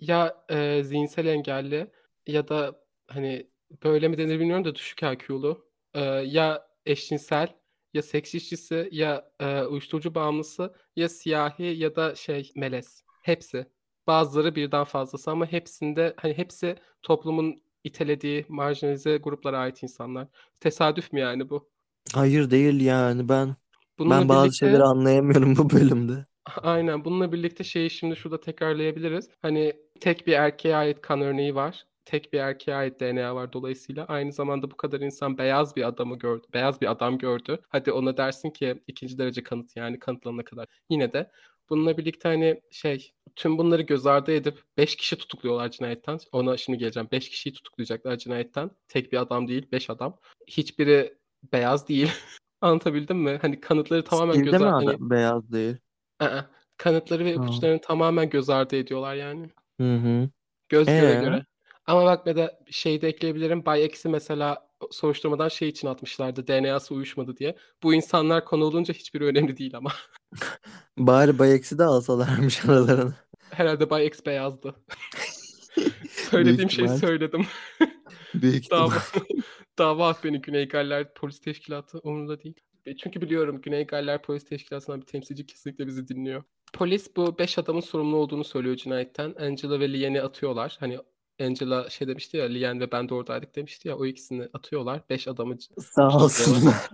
ya e, zihinsel engelli ya da hani böyle mi denir bilmiyorum da düşük IQ'lu. E, ya eşcinsel ya seks işçisi ya e, uyuşturucu bağımlısı ya siyahi ya da şey melez. Hepsi. Bazıları birden fazlası ama hepsinde hani hepsi toplumun itelediği marjinalize gruplara ait insanlar. Tesadüf mü yani bu? Hayır değil yani ben Bununla ben bazı birlikte şeyleri anlayamıyorum bu bölümde. (laughs) Aynen. Bununla birlikte şeyi şimdi şurada tekrarlayabiliriz. Hani tek bir erkeğe ait kan örneği var. Tek bir erkeğe ait DNA var dolayısıyla. Aynı zamanda bu kadar insan beyaz bir adamı gördü. Beyaz bir adam gördü. Hadi ona dersin ki ikinci derece kanıt yani kanıtlanana kadar. Yine de bununla birlikte hani şey tüm bunları göz ardı edip 5 kişi tutukluyorlar cinayetten. Ona şimdi geleceğim. 5 kişiyi tutuklayacaklar cinayetten. Tek bir adam değil, 5 adam. Hiçbiri beyaz değil. (laughs) Anlatabildim mi? Hani kanıtları tamamen Steve'de göz ardı hani beyaz değil? Aa, kanıtları ve ipuçlarını tamamen göz ardı ediyorlar yani. Hı hı. Göz göre Ee? göre. Ama bak bir de şey de ekleyebilirim. Bay X'i mesela soruşturmadan şey için atmışlardı. DNA'sı uyuşmadı diye. Bu insanlar konu olunca hiçbiri önemli değil ama. (laughs) Bari Bayex'i de alsalarmış aralarına. Herhalde Bay X beyazdı. (laughs) Büyük Söylediğim şeyi ihtimal. söyledim. (laughs) Büyük ihtimal. Dava, dava at beni Güney Galler Polis Teşkilatı umurumda değil. E, Çünkü biliyorum Güney Galler Polis Teşkilatı'ndan bir temsilci kesinlikle bizi dinliyor. Polis bu 5 adamın sorumlu olduğunu söylüyor cinayetten. Angela ve Lian'i atıyorlar. Hani Angela şey demişti ya Lian ve ben de oradaydık demişti ya o ikisini atıyorlar. 5 adamı Sağ olsunlar. (laughs)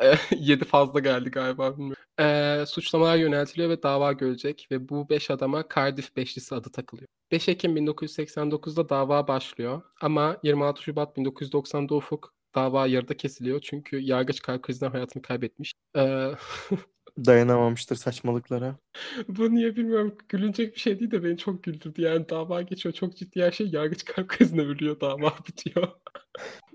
(laughs) 7 fazla geldi galiba bilmiyorum. Ee, suçlamalar yöneltiliyor ve dava görecek ve bu 5 adama Cardiff Beşlisi adı takılıyor. 5 Ekim 1989'da dava başlıyor ama 26 Şubat 1990'da Ufuk dava yarıda kesiliyor çünkü yargıç kalp krizinden hayatını kaybetmiş. Ee, (laughs) Dayanamamıştır saçmalıklara. bu niye bilmiyorum gülünecek bir şey değil de beni çok güldürdü. Yani dava geçiyor çok ciddi her şey yargıç kalp krizine ölüyor dava (laughs) bitiyor.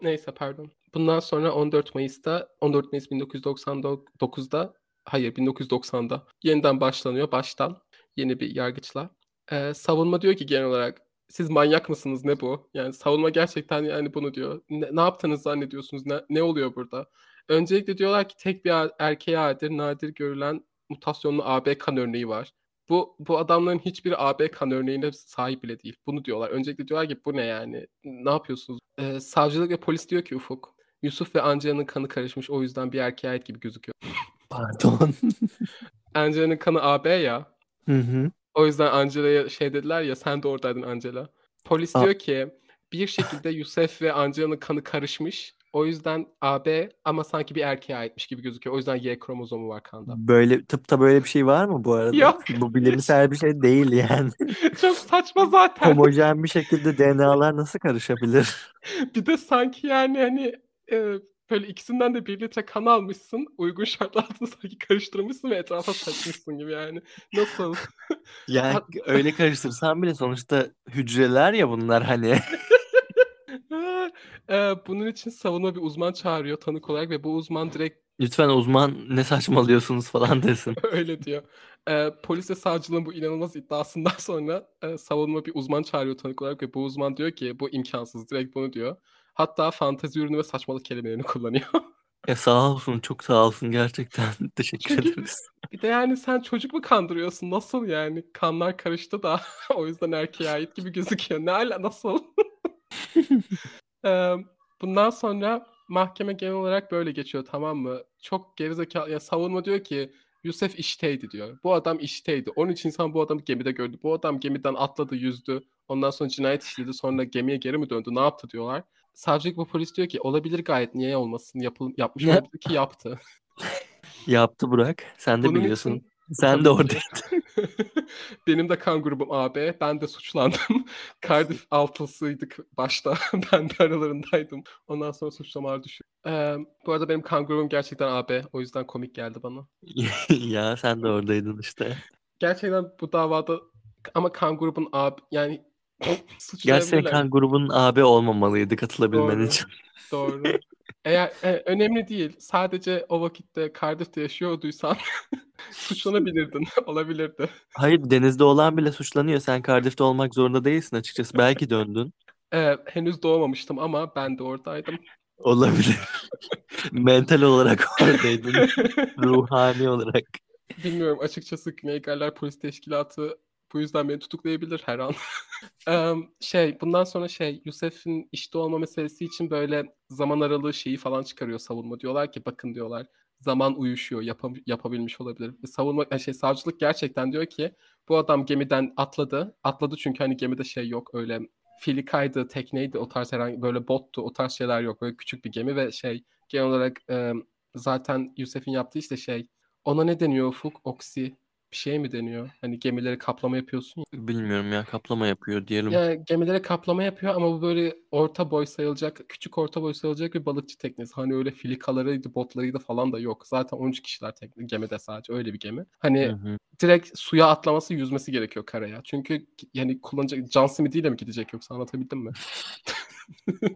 Neyse pardon. Bundan sonra 14 Mayıs'ta 14 Mayıs 1999'da hayır 1990'da yeniden başlanıyor baştan yeni bir yargıçla. Ee, savunma diyor ki genel olarak siz manyak mısınız ne bu? Yani savunma gerçekten yani bunu diyor. Ne, ne yaptığınızı zannediyorsunuz? Ne, ne oluyor burada? Öncelikle diyorlar ki tek bir er- erkeğe aittir nadir görülen mutasyonlu AB kan örneği var. Bu bu adamların hiçbiri AB kan örneğine sahip bile değil. Bunu diyorlar. Öncelikle diyorlar ki bu ne yani? Ne yapıyorsunuz? Ee, savcılık ve polis diyor ki Ufuk. Yusuf ve Angela'nın kanı karışmış o yüzden bir erkeğe ait gibi gözüküyor. (laughs) Pardon. (laughs) Angela'nın kanı AB ya. Hı hı. O yüzden Angela'ya şey dediler ya sen de oradaydın Angela. Polis Aa. diyor ki bir şekilde Yusuf ve Angela'nın kanı karışmış. O yüzden AB ama sanki bir erkeğe aitmiş gibi gözüküyor. O yüzden Y kromozomu var kanda. Böyle tıpta böyle bir şey var mı bu arada? Yok. (laughs) Bu bilimsel bir şey değil yani. (laughs) Çok saçma zaten. Homojen bir şekilde DNA'lar nasıl karışabilir? (laughs) Bir de sanki yani hani e, böyle ikisinden de bir litre kan almışsın. Uygun şartlar altında sanki karıştırmışsın ve etrafa saçmışsın gibi yani. Nasıl? Yani öyle karıştırsan bile sonuçta hücreler ya bunlar hani. (laughs) Bunun için savunma bir uzman çağırıyor tanık olarak ve bu uzman direkt Lütfen uzman ne saçmalıyorsunuz falan desin. (laughs) öyle diyor. E, polis ve savcılığın bu inanılmaz iddiasından sonra e, savunma bir uzman çağırıyor tanık olarak ve bu uzman diyor ki bu imkansız direkt bunu diyor. Hatta fantezi ürünü ve saçmalık kelimelerini (laughs) kullanıyor. Ya sağ olsun, çok sağ olsun gerçekten. Teşekkür Çünkü- ederiz. Bir de yani sen çocuk mu kandırıyorsun? Nasıl yani? Kanlar karıştı da o yüzden erkeğe ait gibi gözüküyor. Ne ala nasıl? (laughs) Eee, bundan sonra mahkeme genel olarak böyle geçiyor tamam mı? Çok gerizekalı ya savunma diyor ki Yusuf işteydi diyor. Bu adam işteydi. 13 insan bu adamı gemide gördü. Bu adam gemiden atladı, yüzdü. Ondan sonra cinayet işledi. Sonra gemiye geri mi döndü? Ne yaptı diyorlar. Savcılık bu polis diyor ki olabilir gayet niye olmasın? Yapıl yapmış Ya- olabilir ki yaptı. (laughs) Yaptı Burak. Sen de Bunun biliyorsun. için- Sen de Tabii orada. ki. (laughs) Benim de kan grubum AB. Ben de suçlandım. (laughs) Cardiff altısıydık başta. (laughs) ben de aralarındaydım. Ondan sonra suçlamalar düşüyor. Ee, bu arada benim kan grubum gerçekten AB. O yüzden komik geldi bana. Ya sen de oradaydın işte. Gerçekten bu davada ama kan grubun AB yani kan grubunun AB olmamalıydı katılabilmen Doğru. için. Doğru. Eğer e, önemli değil. Sadece o vakitte Cardiff'te yaşıyorduysan (laughs) suçlanabilirdin. (laughs) Olabilirdi. Hayır denizde olan bile suçlanıyor. Sen Cardiff'te olmak zorunda değilsin açıkçası. Belki döndün. Ee, henüz doğmamıştım ama ben de oradaydım. Olabilir. (laughs) Mental olarak oradaydın. Ruhani olarak. Bilmiyorum açıkçası Güney Galler Polis Teşkilatı bu yüzden beni tutuklayabilir her an. (laughs) Şey bundan sonra şey Yusuf'un işte olma meselesi için böyle zaman aralığı şeyi falan çıkarıyor savunma. Diyorlar ki bakın diyorlar zaman uyuşuyor yapam- yapabilmiş olabilir. Ve savunma e, şey savcılık gerçekten diyor ki bu adam gemiden atladı. Atladı çünkü hani gemide şey yok öyle filikaydı, tekneydi o tarz herhangi böyle bottu o tarz şeyler yok. Böyle küçük bir gemi ve şey genel olarak e, zaten Yusuf'un yaptığı işte şey ona ne deniyor Ufuk? Oksi bir şey mi deniyor? Hani gemileri kaplama yapıyorsun ya. Bilmiyorum ya kaplama yapıyor diyelim. Yani gemilere kaplama yapıyor ama bu böyle orta boy sayılacak, küçük orta boy sayılacak bir balıkçı teknesi. Hani öyle filikalarıydı, botlarıydı falan da yok. Zaten 13 kişiler tekne, gemide sadece öyle bir gemi. Hani Hı hı. direkt suya atlaması, yüzmesi gerekiyor karaya. Çünkü yani kullanacak John Smith ile mi gidecek yoksa anlatabildim mi? (laughs)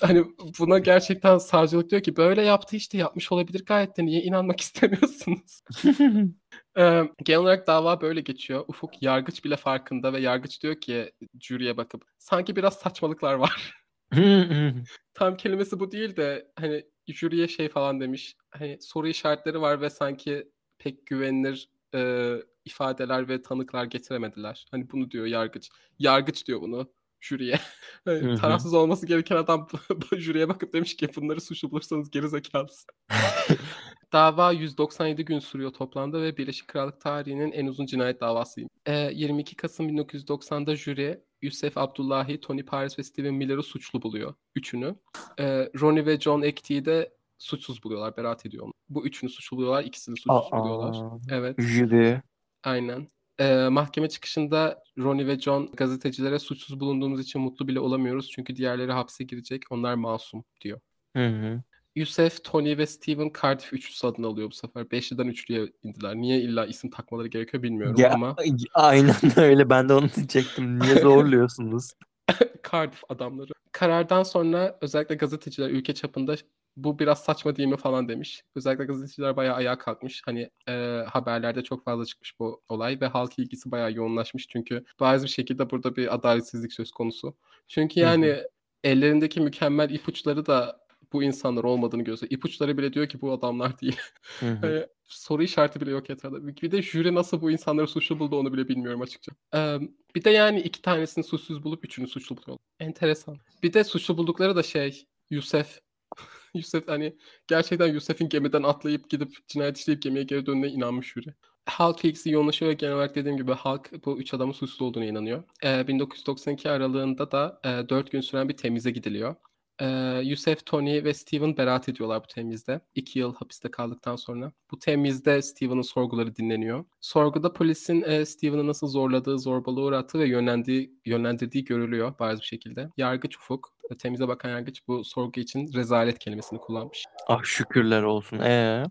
hani buna gerçekten savcılık diyor ki böyle yaptı işte yapmış olabilir gayet de niye inanmak istemiyorsunuz? (laughs) Ee, genel olarak dava böyle geçiyor. Ufuk yargıç bile farkında ve yargıç diyor ki jüriye bakıp sanki biraz saçmalıklar var. Tam kelimesi bu değil de hani jüriye şey falan demiş. Hani soru işaretleri var ve sanki pek güvenilir e, ifadeler ve tanıklar getiremediler. Hani bunu diyor yargıç. Yargıç diyor bunu jüriye. (laughs) Hı. tarafsız olması gereken adam jüriye bakıp demiş ki bunları suçlu bulursanız geri zekalısın. (laughs) Dava 197 gün sürüyor toplamda ve Birleşik Krallık tarihinin en uzun cinayet davasıyım. Ee, 22 Kasım 1990'da jüri Yusuf Abdullahi, Tony Paris ve Steven Miller'ı suçlu buluyor. Üçünü. Ee, Ronnie ve John Ekti'yi de suçsuz buluyorlar, beraat ediyor onu. Bu üçünü suçlu buluyorlar, ikisini suçsuz buluyorlar. Aa, Evet. jüri. Aynen. Ee, mahkeme çıkışında Ronnie ve John gazetecilere suçsuz bulunduğumuz için mutlu bile olamıyoruz. Çünkü diğerleri hapse girecek. Onlar masum diyor. Hı hı. Yusuf, Tony ve Steven Cardiff üçlüsü adını alıyor bu sefer. Beşliden üçlüye indiler. Niye illa isim takmaları gerekiyor bilmiyorum Ya, ama (laughs) aynen (laughs) öyle. Ben de onu diyecektim. Niye (laughs) zorluyorsunuz? Cardiff adamları. Karardan sonra özellikle gazeteciler ülke çapında bu biraz saçma değil mi falan demiş. Özellikle gazeteciler bayağı ayağa kalkmış. Hani e, haberlerde çok fazla çıkmış bu olay ve halk ilgisi bayağı yoğunlaşmış. Çünkü bariz bir şekilde burada bir adaletsizlik söz konusu. Çünkü yani ellerindeki mükemmel ipuçları da bu insanlar olmadığını gösteriyor. İpuçları bile diyor ki bu adamlar değil. Hı hı. (laughs) Hani soru işareti bile yok etrafta. Bir de jüri nasıl bu insanları suçlu buldu onu bile bilmiyorum açıkça. Ee, bir de yani iki tanesini suçsuz bulup üçünü suçlu buluyorlar. Enteresan. Bir de suçlu buldukları da şey Yusuf. (laughs) Yusuf hani gerçekten Yusuf'un gemiden atlayıp gidip cinayet işleyip gemiye geri dönüne inanmış jüri. Halk ilgisi yoğunlaşıyor ve genel olarak dediğim gibi halk bu üç adamın suçsuz olduğuna inanıyor. Eee, 1992 aralığında da eee 4 gün süren bir temize gidiliyor. Eee, Yusef, Tony ve Steven beraat ediyorlar bu temizde. 2 yıl hapiste kaldıktan sonra. Bu temizde Steven'ın sorguları dinleniyor. Sorguda polisin eee, Steven'ı nasıl zorladığı, zorbalığa uğrattığı ve yönlendiği, yönlendirdiği görülüyor bariz bir şekilde. Yargıç Ufuk, temize bakan yargıç bu sorgu için rezalet kelimesini kullanmış. Ah şükürler olsun. Ee?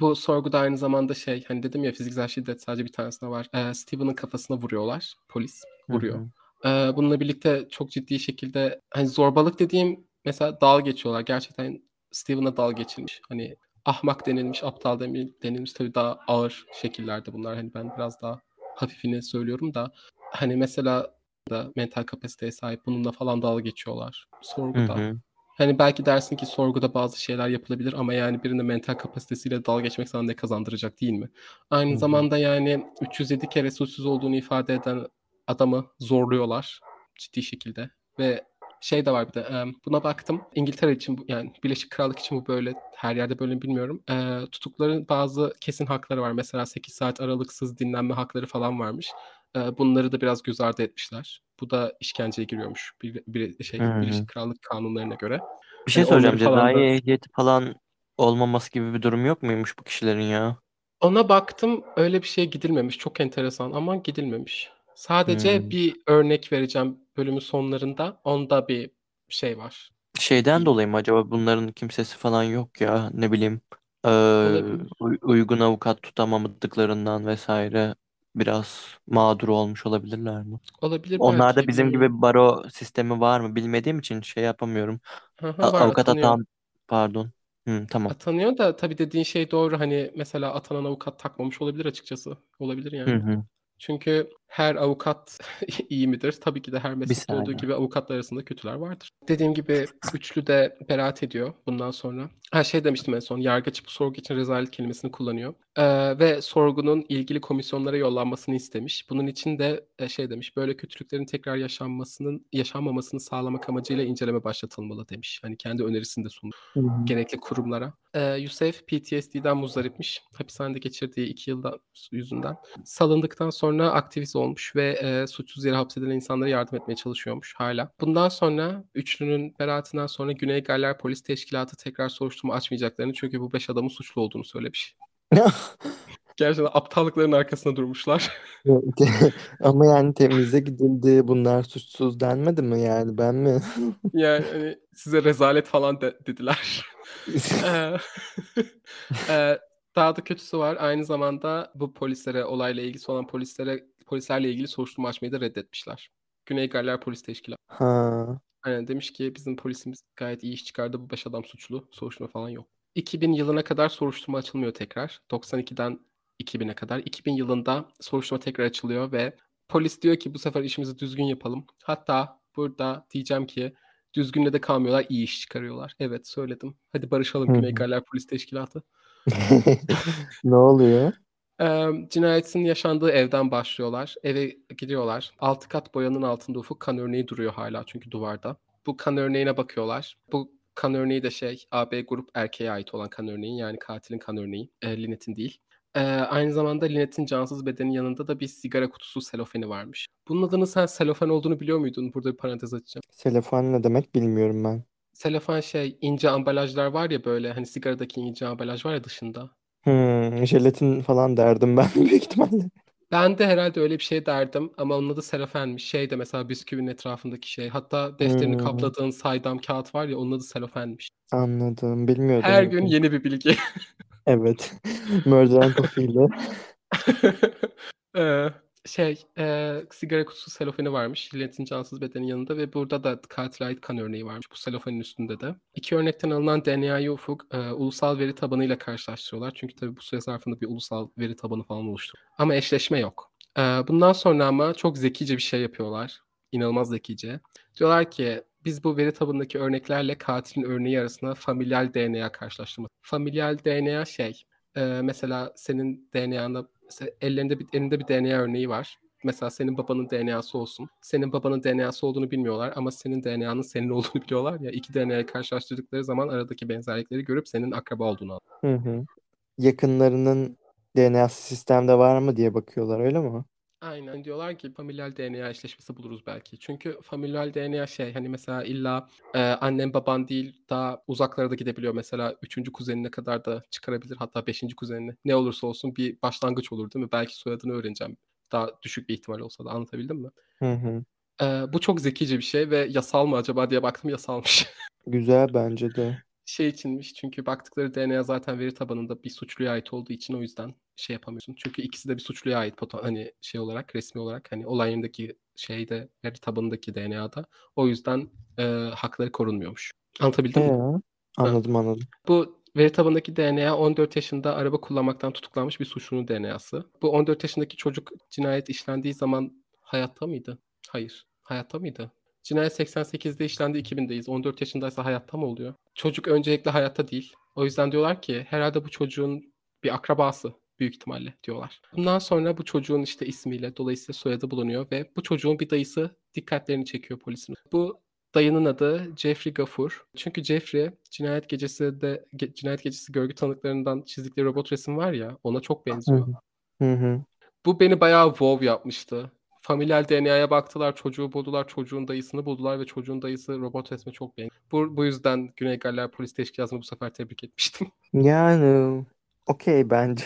Bu sorguda aynı zamanda şey hani dedim ya fiziksel şiddet sadece bir tanesine var. Ee, Steven'ın kafasına vuruyorlar. Polis vuruyor. Hı hı. Ee, bununla birlikte çok ciddi şekilde hani zorbalık dediğim mesela dal geçiyorlar. Gerçekten Steven'a dal geçilmiş. Hani ahmak denilmiş, aptal denil- denilmiş tabii daha ağır şekillerde bunlar. Hani ben biraz daha hafifini söylüyorum da hani mesela da mental kapasiteye sahip bununla falan dalga geçiyorlar Hı sorguda. hı. Hani belki dersin ki sorguda bazı şeyler yapılabilir ama yani birinin mental kapasitesiyle dalga geçmek sana ne kazandıracak değil mi? Aynı Hı hı. zamanda yani 307 kere suçsuz olduğunu ifade eden adamı zorluyorlar ciddi şekilde ve şey de var bir de e, buna baktım İngiltere için yani Birleşik Krallık için bu böyle her yerde böyle mi bilmiyorum. E, tutukların bazı kesin hakları var. Mesela 8 saat aralıksız dinlenme hakları falan varmış. E, bunları da biraz göz ardı etmişler. Bu da işkenceye giriyormuş bir, bir şey hı. Birleşik Krallık kanunlarına göre. Bir şey Hani soracağım. Cezai da ehliyeti falan olmaması gibi bir durum yok muymuş bu kişilerin ya? ona baktım öyle bir şeye gidilmemiş. Çok enteresan ama gidilmemiş. Sadece Hmm. bir örnek vereceğim bölümün sonlarında. Onda bir şey var. Şeyden dolayı mı acaba bunların kimsesi falan yok ya ne bileyim uy- uygun avukat tutamadıklarından vesaire biraz mağdur olmuş olabilirler mi? Olabilir Onlarda belki bizim gibi baro sistemi var mı bilmediğim için şey yapamıyorum. Hı hı, var avukat atanıyor. atan pardon. Hı, tamam. Atanıyor da tabii dediğin şey doğru. Hani mesela atanan avukat takmamış olabilir açıkçası. Olabilir Hı yani. hı. Çünkü her avukat (laughs) iyi midir? Tabii ki de her meslekte olduğu gibi avukatlar arasında kötüler vardır. Dediğim gibi üçlü de beraat ediyor bundan sonra. Her şey demiştim en son. Yargıç bu sorgu için rezalet kelimesini kullanıyor. Ee, ve sorgunun ilgili komisyonlara yollanmasını istemiş. Bunun için de e, şey demiş. Böyle kötülüklerin tekrar yaşanmasının yaşanmamasını sağlamak amacıyla inceleme başlatılmalı demiş. Hani kendi önerisini de sundu gerekli kurumlara. Ee, Yusuf PTSD'den muzdaripmiş. Hapishanede geçirdiği iki yılda yüzünden. Salındıktan sonra aktivist olmuş ve e, suçsuz yere hapsedilen insanlara yardım etmeye çalışıyormuş hala. Bundan sonra üçlünün beraatinden sonra Güney Galler Polis Teşkilatı tekrar soruşturma açmayacaklarını çünkü bu beş adamın suçlu olduğunu söylemiş. (laughs) Gerçekten aptallıkların arkasında durmuşlar. (laughs) Ama yani temize gidildi. Bunlar suçsuz denmedi mi yani ben mi? (laughs) yani hani size rezalet falan de- dediler. Daha da kötüsü var. Aynı zamanda bu polislere, olayla ilgisi olan polislere, polislerle ilgili soruşturma açmayı da reddetmişler. Güney Galler Polis Teşkilatı. Ha. Aynen demiş ki bizim polisimiz gayet iyi iş çıkardı. Bu beş adam suçlu. Soruşturma falan yok. 2000 yılına kadar soruşturma açılmıyor tekrar. 92'den 2000'e kadar. 2000 yılında soruşturma tekrar açılıyor ve polis diyor ki bu sefer işimizi düzgün yapalım. Hatta burada diyeceğim ki düzgünle de kalmıyorlar, iyi iş çıkarıyorlar. Evet söyledim. Hadi barışalım Güney. Galler Polis Teşkilatı. (laughs) Ne oluyor? Eee, cinayetin yaşandığı evden başlıyorlar. Eve gidiyorlar. Altı kat boyanın altında ufuk kan örneği duruyor hala çünkü duvarda. Bu kan örneğine bakıyorlar. Bu kan örneği de şey AB grup erkeğe ait olan kan örneği yani katilin kan örneği. E, Lynette'in değil. Eee, aynı zamanda Lynette'in cansız bedenin yanında da bir sigara kutusu selofeni varmış. Bunun adının sen selofen olduğunu biliyor muydun? Burada bir parantez açacağım. Selefan ne demek bilmiyorum ben. Selofan şey ince ambalajlar var ya böyle hani sigaradaki ince ambalaj var ya dışında. Hmm, jelatin falan derdim ben (laughs) büyük ihtimalle. Ben de herhalde öyle bir şey derdim ama onun adı selofenmiş. Şey de mesela bisküvinin etrafındaki şey. Hatta defterini Hmm, kapladığın saydam kağıt var ya onun adı selofenmiş. anladım. Bilmiyordum Her gün yeni bir bilgi. Evet. (laughs) Murder Coffee ile. Eee, (laughs) şey, eee, sigara kutusu selofeni varmış. Jillet'in cansız bedenin yanında ve burada da ait kan örneği varmış. Bu selofenin üstünde de. İki örnekten alınan DNA'yı Ufuk eee, ulusal veri tabanıyla karşılaştırıyorlar. Çünkü tabii bu süre zarfında bir ulusal veri tabanı falan oluşturuyor. Ama eşleşme yok. Eee, bundan sonra ama çok zekice bir şey yapıyorlar. İnanılmaz zekice. Diyorlar ki biz bu veri tabanındaki örneklerle katilin örneği arasında familial DNA karşılaştırma. Familial DNA şey, eee, mesela senin DNA'nda mesela ellerinde bir elinde bir DNA örneği var. Mesela senin babanın DNA'sı olsun. Senin babanın DNA'sı olduğunu bilmiyorlar ama senin DNA'nın senin olduğunu (laughs) biliyorlar ya. İki DNA'yı karşılaştırdıkları zaman aradaki benzerlikleri görüp senin akraba olduğunu anlıyorlar. Yakınlarının DNA'sı sistemde var mı diye bakıyorlar öyle mi? Aynen diyorlar ki familial DNA eşleşmesi buluruz belki. Çünkü familial DNA şey hani mesela illa e, annen baban değil daha uzaklara da gidebiliyor. Mesela üçüncü kuzenine kadar da çıkarabilir hatta beşinci kuzenine. Ne olursa olsun bir başlangıç olur değil mi? Belki soyadını öğreneceğim. Daha düşük bir ihtimal olsa da anlatabildim mi? Hı hı. E, bu çok zekice bir şey ve yasal mı acaba diye baktım yasalmış. (laughs) Güzel bence de. şey içinmiş çünkü baktıkları DNA zaten veri tabanında bir suçluya ait olduğu için o yüzden şey yapamıyorsun. Çünkü ikisi de bir suçluya ait foto hani şey olarak resmi olarak hani olay yerindeki şeyde veri tabanındaki DNA'da. O yüzden e, hakları korunmuyormuş. Anlatabildim mi? Anladım anladım. Bu veri tabanındaki DNA 14 yaşında araba kullanmaktan tutuklanmış bir suçlunun DNA'sı. Bu 14 yaşındaki çocuk cinayet işlendiği zaman hayatta mıydı? Hayır. Hayatta mıydı? Cinayet 88'de işlendi 2000'deyiz. 14 yaşındaysa hayatta mı oluyor? Çocuk öncelikle hayatta değil. O yüzden diyorlar ki herhalde bu çocuğun bir akrabası büyük ihtimalle diyorlar. Bundan sonra bu çocuğun işte ismiyle dolayısıyla soyadı bulunuyor ve bu çocuğun bir dayısı dikkatlerini çekiyor polisin. Bu dayının adı Jeffrey Gafur. Çünkü Jeffrey cinayet gecesi de ge- cinayet gecesi görgü tanıklarından çizdikleri robot resim var ya ona çok benziyor. Hı hı. Bu beni bayağı wow yapmıştı. Familial DNA'ya baktılar, çocuğu buldular, çocuğun dayısını buldular ve çocuğun dayısı robot resme çok beğendi. Bu, bu yüzden Güney Galler Polis Teşkilatı'nı bu sefer tebrik etmiştim. Yani okey bence.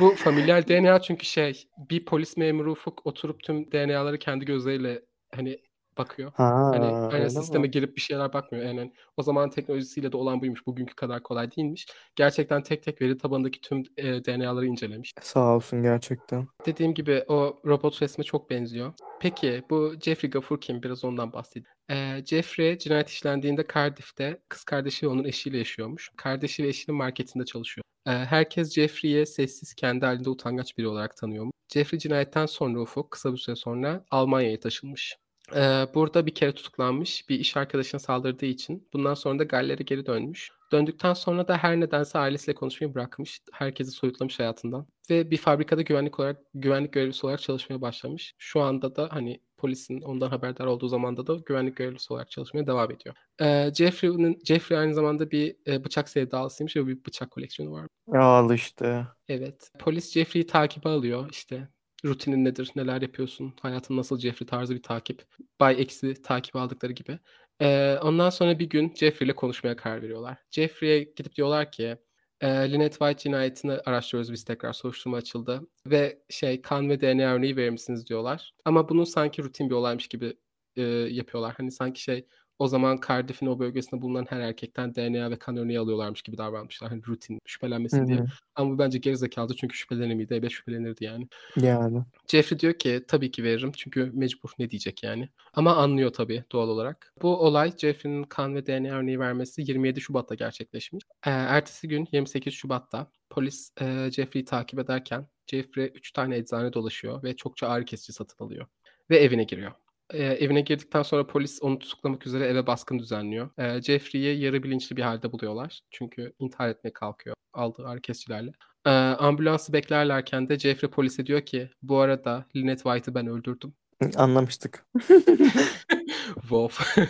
Bu familial DNA çünkü şey bir polis memuru Ufuk oturup tüm DNA'ları kendi gözleriyle hani bakıyor. Ha, hani hani sisteme mi? girip bir şeyler bakmıyor. Yani o zaman teknolojisiyle de olan buymuş. Bugünkü kadar kolay değilmiş. Gerçekten tek tek veri tabanındaki tüm e, DNA'ları incelemiş. Sağ olsun gerçekten. Dediğim gibi o robot resme çok benziyor. Peki bu Jeffrey Gafur kim? Biraz ondan bahsedeyim. Ee, Jeffrey cinayet işlendiğinde Cardiff'te kız kardeşi ve onun eşiyle yaşıyormuş. Kardeşi ve eşinin marketinde çalışıyor. Ee, herkes Jeffrey'i sessiz, kendi halinde utangaç biri olarak tanıyormuş. Jeffrey cinayetten sonra Ufuk kısa bir süre sonra Almanya'ya taşınmış. Ee, burada bir kere tutuklanmış. Bir iş arkadaşına saldırdığı için. Bundan sonra da Galler'e geri dönmüş. Döndükten sonra da her nedense ailesiyle konuşmayı bırakmış. Herkesi soyutlamış hayatından. Ve bir fabrikada güvenlik olarak güvenlik görevlisi olarak çalışmaya başlamış. Şu anda da hani polisin ondan haberdar olduğu zamanda da güvenlik görevlisi olarak çalışmaya devam ediyor. Ee, Jeffrey'nin Jeffrey aynı zamanda bir e, bıçak sevdalısıymış ve bir bıçak koleksiyonu var. Al işte. Evet. Polis Jeffrey'i takibe alıyor. İşte rutinin nedir, neler yapıyorsun, hayatın nasıl Jeffrey tarzı bir takip. Bay Eksi takip aldıkları gibi. Ee, ondan sonra bir gün Jeffrey ile konuşmaya karar veriyorlar. Jeffrey'e gidip diyorlar ki e, Lynette White cinayetini araştırıyoruz biz tekrar soruşturma açıldı. Ve şey kan ve DNA örneği verir misiniz diyorlar. Ama bunu sanki rutin bir olaymış gibi e, yapıyorlar. Hani sanki şey o zaman Cardiff'in o bölgesinde bulunan her erkekten DNA ve kan örneği alıyorlarmış gibi davranmışlar. Hani rutin şüphelenmesin Hı diye. Ama bu bence gerizekalı çünkü şüphelenir miydi? Evet şüphelenirdi yani. Yani. Jeffrey diyor ki tabii ki veririm çünkü mecbur ne diyecek yani. Ama anlıyor tabii doğal olarak. Bu olay Jeffrey'nin kan ve DNA örneği vermesi 27 Şubat'ta gerçekleşmiş. Ee, ertesi gün 28 Şubat'ta polis e, Jeffrey'i takip ederken Jeffrey 3 tane eczane dolaşıyor ve çokça ağrı kesici satın alıyor. Ve evine giriyor. Ee, evine girdikten sonra polis onu tutuklamak üzere eve baskın düzenliyor. Ee, Jeffrey'i yarı bilinçli bir halde buluyorlar. Çünkü intihar etmeye kalkıyor aldığı ağrı kesicilerle. Ee, ambulansı beklerlerken de Jeffrey polise diyor ki bu arada Lynette White'ı ben öldürdüm. (laughs) Anlamıştık. (laughs) Wolf. (laughs)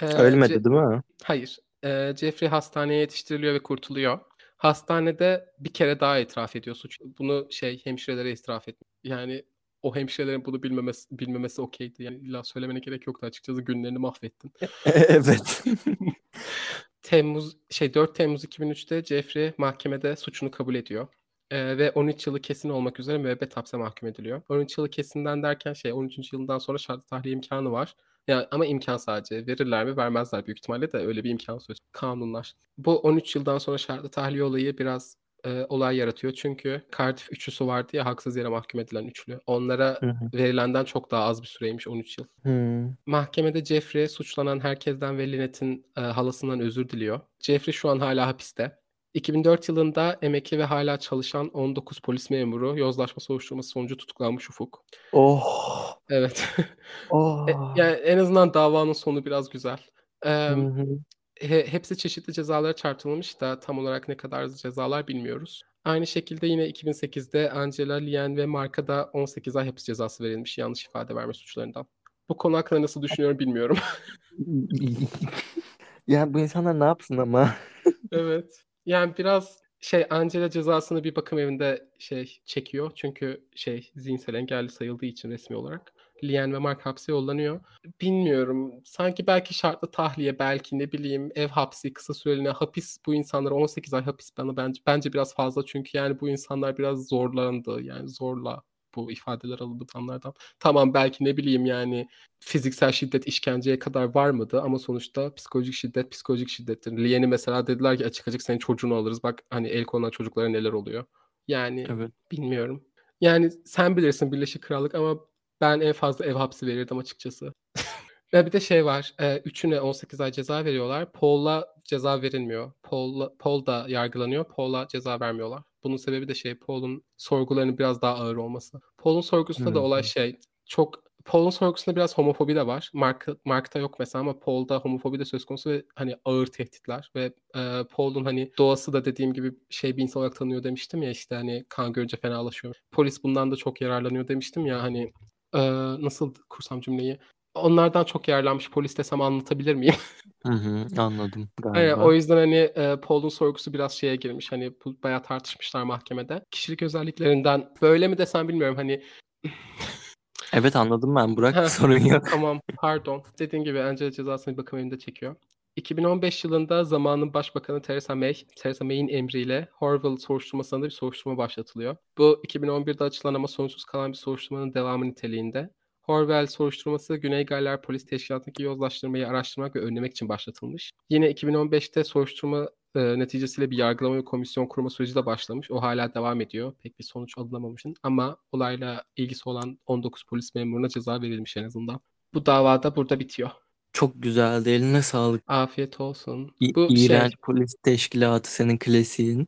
Ee, Ölmedi Ce- değil mi? Hayır. Ee, Jeffrey hastaneye yetiştiriliyor ve kurtuluyor. Hastanede bir kere daha itiraf ediyor suç. Bunu şey hemşirelere itiraf etmiyor. Yani o hemşirelerin bunu bilmemesi, bilmemesi okeydi. Yani illa söylemene gerek yoktu açıkçası günlerini mahvettin. (laughs) Evet. (laughs) Temmuz şey 4 Temmuz 2003'te Jeffrey mahkemede suçunu kabul ediyor. Ee, ve 13 yılı kesin olmak üzere müebbet hapse mahkum ediliyor. 13 yılı kesinden derken şey 13. yılından sonra şartlı tahliye imkanı var. Yani ama imkan sadece. Verirler mi vermezler büyük ihtimalle de öyle bir imkan söz. Kanunlar. Bu 13 yıldan sonra şartlı tahliye olayı biraz e, olay yaratıyor. Çünkü Cardiff üçlüsü vardı ya haksız yere mahkum edilen üçlü. Onlara Hı hı. verilenden çok daha az bir süreymiş 13 yıl. Hmm. Mahkemede Jeffrey suçlanan herkesten ve Lynette'in e, halasından özür diliyor. Jeffrey şu an hala hapiste. 2004 yılında emekli ve hala çalışan 19 polis memuru yozlaşma soruşturması sonucu tutuklanmış Ufuk. Oh. Evet. (laughs) Oh. E, yani en azından davanın sonu biraz güzel. Ee, Hı hı. He- hepsi çeşitli cezalara çarptırılmış da tam olarak ne kadar cezalar bilmiyoruz. Aynı şekilde yine 2008'de Angela Lien ve Mark'a da 18 ay hapis cezası verilmiş yanlış ifade verme suçlarından. Bu konu hakkında nasıl düşünüyorum bilmiyorum. (laughs) Ya bu insanlar ne yapsın ama? (laughs) Evet. Yani biraz Şey Angela cezasını bir bakım evinde şey çekiyor. Çünkü şey zihinsel engelli sayıldığı için resmi olarak. Lian ve Mark hapse yollanıyor. Bilmiyorum. Sanki belki şartlı tahliye, belki ne bileyim ev hapsi, kısa süreliğine hapis bu insanlara 18 ay hapis bana bence bence biraz fazla çünkü yani bu insanlar biraz zorlandı. Yani zorla bu ifadeler alınanlardan. Tamam belki ne bileyim yani fiziksel şiddet işkenceye kadar var mıydı ama sonuçta psikolojik şiddet psikolojik şiddettir. Lien'i mesela dediler ki açık açık senin çocuğunu alırız. Bak hani el konulan çocuklara neler oluyor. Yani Evet. bilmiyorum. Yani sen bilirsin Birleşik Krallık ama ben en fazla ev hapsi verirdim açıkçası. (laughs) Ve bir de şey var. E, üçüne 18 ay ceza veriyorlar. Paul'a ceza verilmiyor. Paul, Paul da yargılanıyor. Paul'a ceza vermiyorlar. Bunun sebebi de şey Paul'un sorgularının biraz daha ağır olması. Paul'un sorgusunda da Hı olay şey çok Paul'un sorgusunda biraz homofobi de var. Mark, Mark'ta yok mesela ama Paul'da homofobi de söz konusu ve hani ağır tehditler ve e, Paul'un hani doğası da dediğim gibi şey bir insan olarak tanıyor demiştim ya işte hani kan görünce fenalaşıyor. Polis bundan da çok yararlanıyor demiştim ya hani e, nasıl kursam cümleyi? Onlardan çok yararlanmış polis desem anlatabilir miyim? (laughs) Hı hı, anladım Aynen, o galiba. yüzden hani e, Paul'un sorgusu biraz şeye girmiş. Hani bu bayağı tartışmışlar mahkemede. Kişilik özelliklerinden böyle mi desem bilmiyorum hani Evet anladım ben Burak sorun yok. tamam pardon. Dediğim gibi Angela cezasını bakım evinde çekiyor. 2015 yılında zamanın başbakanı Theresa May, Theresa May'in emriyle Horville soruşturmasında bir soruşturma başlatılıyor. Bu 2011'de açılan ama sonuçsuz kalan bir soruşturmanın devamı niteliğinde. Horville soruşturması Güney Galler Polis Teşkilatı'ndaki yozlaştırmayı araştırmak ve önlemek için başlatılmış. Yine 2015'te soruşturma e, neticesiyle bir yargılama ve komisyon kurma süreci de başlamış. O hala devam ediyor. Pek bir sonuç alınamamışın ama olayla ilgisi olan 19 polis memuruna ceza verilmiş en azından. Bu davada burada bitiyor. Çok güzeldi eline sağlık. Afiyet olsun. İ- Bu İğrenç şey. polis teşkilatı senin klasiğin.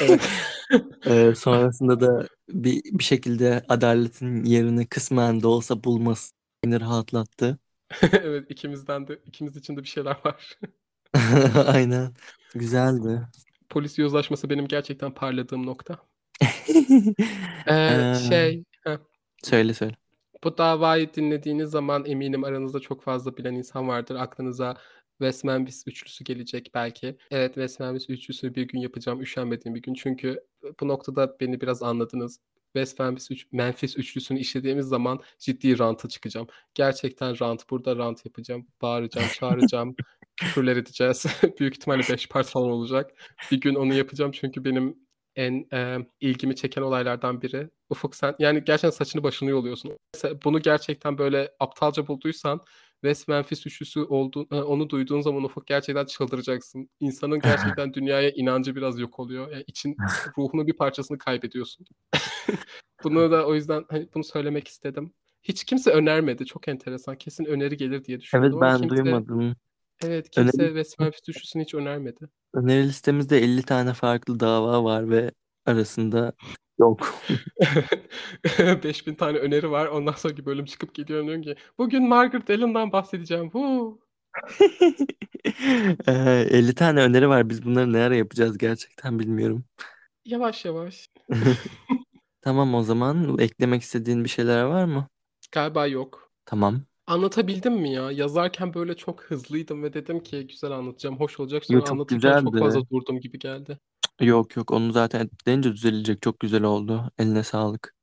Evet. (laughs) Ee, sonrasında da bir, bir şekilde adaletin yerini kısmen de olsa bulması beni rahatlattı. (laughs) evet ikimizden de ikimiz için de bir şeyler var. (laughs) Aynen. Güzeldi. Polis yozlaşması benim gerçekten parladığım nokta. Ee, Ee, şey heh. söyle söyle. Bu davayı dinlediğiniz zaman eminim aranızda çok fazla bilen insan vardır. Aklınıza West Memphis üçlüsü gelecek belki. Evet West Memphis üçlüsü bir gün yapacağım üşenmediğim bir gün. Çünkü bu noktada beni biraz anladınız. West Memphis, üç, Memphis üçlüsünü işlediğimiz zaman ciddi rantı çıkacağım. Gerçekten rant. Burada rant yapacağım. Bağıracağım, (laughs) çağıracağım. küfürler edeceğiz. (laughs) Büyük ihtimalle 5 part falan olacak. Bir gün onu yapacağım çünkü benim en e, ilgimi çeken olaylardan biri. Ufuk sen yani gerçekten saçını başını yoluyorsun. Mesela bunu gerçekten böyle aptalca bulduysan West Memphis üçlüsü olduğu, e, onu duyduğun zaman Ufuk gerçekten çıldıracaksın. İnsanın gerçekten (laughs) dünyaya inancı biraz yok oluyor. Yani için ruhunun bir parçasını kaybediyorsun. (laughs) bunu da o yüzden hani bunu söylemek istedim. Hiç kimse önermedi. Çok enteresan. Kesin öneri gelir diye Evet düşünüyordum ama ben kimse duymadım. Evet kimse Öneri, Memphis üçlüsünü hiç önermedi. öneri listemizde 50 tane farklı dava var ve arasında yok. (laughs) 5000 tane öneri var. Ondan sonraki bölüm çıkıp geliyorum diyorum ki bugün Margaret Allen'dan bahsedeceğim. Woo. (laughs) Ee, 50 tane öneri var. Biz bunları ne ara yapacağız gerçekten bilmiyorum. Yavaş yavaş. (laughs) Tamam o zaman eklemek istediğin bir şeyler var mı? Galiba yok. Tamam. Anlatabildim mi ya? Yazarken böyle çok hızlıydım ve dedim ki güzel anlatacağım, hoş olacak. Yo Sonra çok anlatırken çok güzeldi. fazla durdum gibi geldi. Yok yok onu zaten edince düzelecek. Çok güzel oldu. Eline sağlık.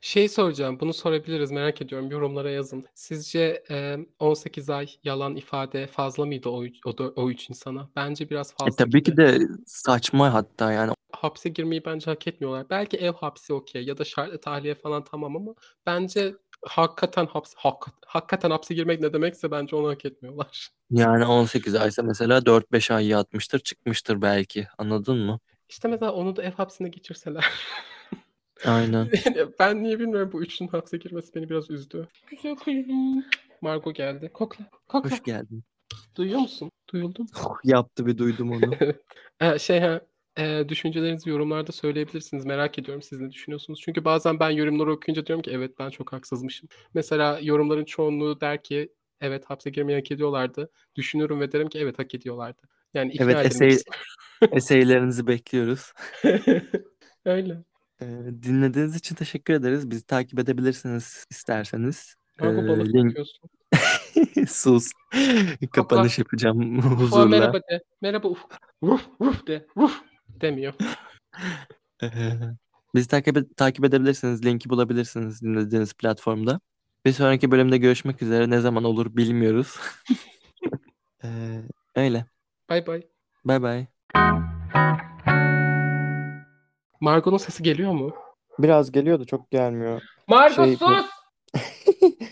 Şey soracağım, bunu sorabiliriz merak ediyorum. Yorumlara yazın. Sizce e, 18 ay yalan ifade fazla mıydı o, üç- o, dö- o üç insana? Bence biraz E fazla tabii ki gibi. de saçma hatta yani. hapse girmeyi bence hak etmiyorlar. Belki ev hapsi okey ya da şartlı tahliye falan tamam ama bence hakikaten hapse hak, hakikaten hapse girmek ne demekse bence onu hak etmiyorlar. Yani 18 aysa mesela 4-5 ay yatmıştır çıkmıştır belki. Anladın mı? İşte mesela onu da ev hapsine geçirseler. Aynen. (laughs) Yani ben niye bilmiyorum bu üçünün hapse girmesi beni biraz üzdü. Güzel. Margo geldi. Kokla. Kokla. Hoş geldin. Duyuyor musun? Duyuldu mu? (laughs) Yaptı bir duydum onu. (laughs) Ee, şey ha, e, düşüncelerinizi yorumlarda söyleyebilirsiniz. Merak ediyorum siz ne düşünüyorsunuz. Çünkü bazen ben yorumları okuyunca diyorum ki evet ben çok haksızmışım. Mesela yorumların çoğunluğu der ki evet hapse girmeyi hak ediyorlardı. Düşünürüm ve derim ki evet hak ediyorlardı. Yani ikna Evet edilmek esey, istiyorum. eseylerinizi bekliyoruz. (laughs) Öyle. Ee, dinlediğiniz için teşekkür ederiz. Bizi takip edebilirsiniz isterseniz. Ee, Margo balık link bakıyorsun. (laughs) sus. Kapanış yapacağım Ufuk'a huzurla. merhaba de. Merhaba Ufuk. Ruf ruf de. Ruf. Demiyor. (laughs) Bizi takip, takip edebilirsiniz. Linki bulabilirsiniz dinlediğiniz platformda. Bir sonraki bölümde görüşmek üzere. Ne zaman olur bilmiyoruz. (laughs) Ee, öyle. Bay bay. Bay bay. Margot'un sesi geliyor mu? Biraz geliyordu çok gelmiyor. Margot Şey- sus! (laughs)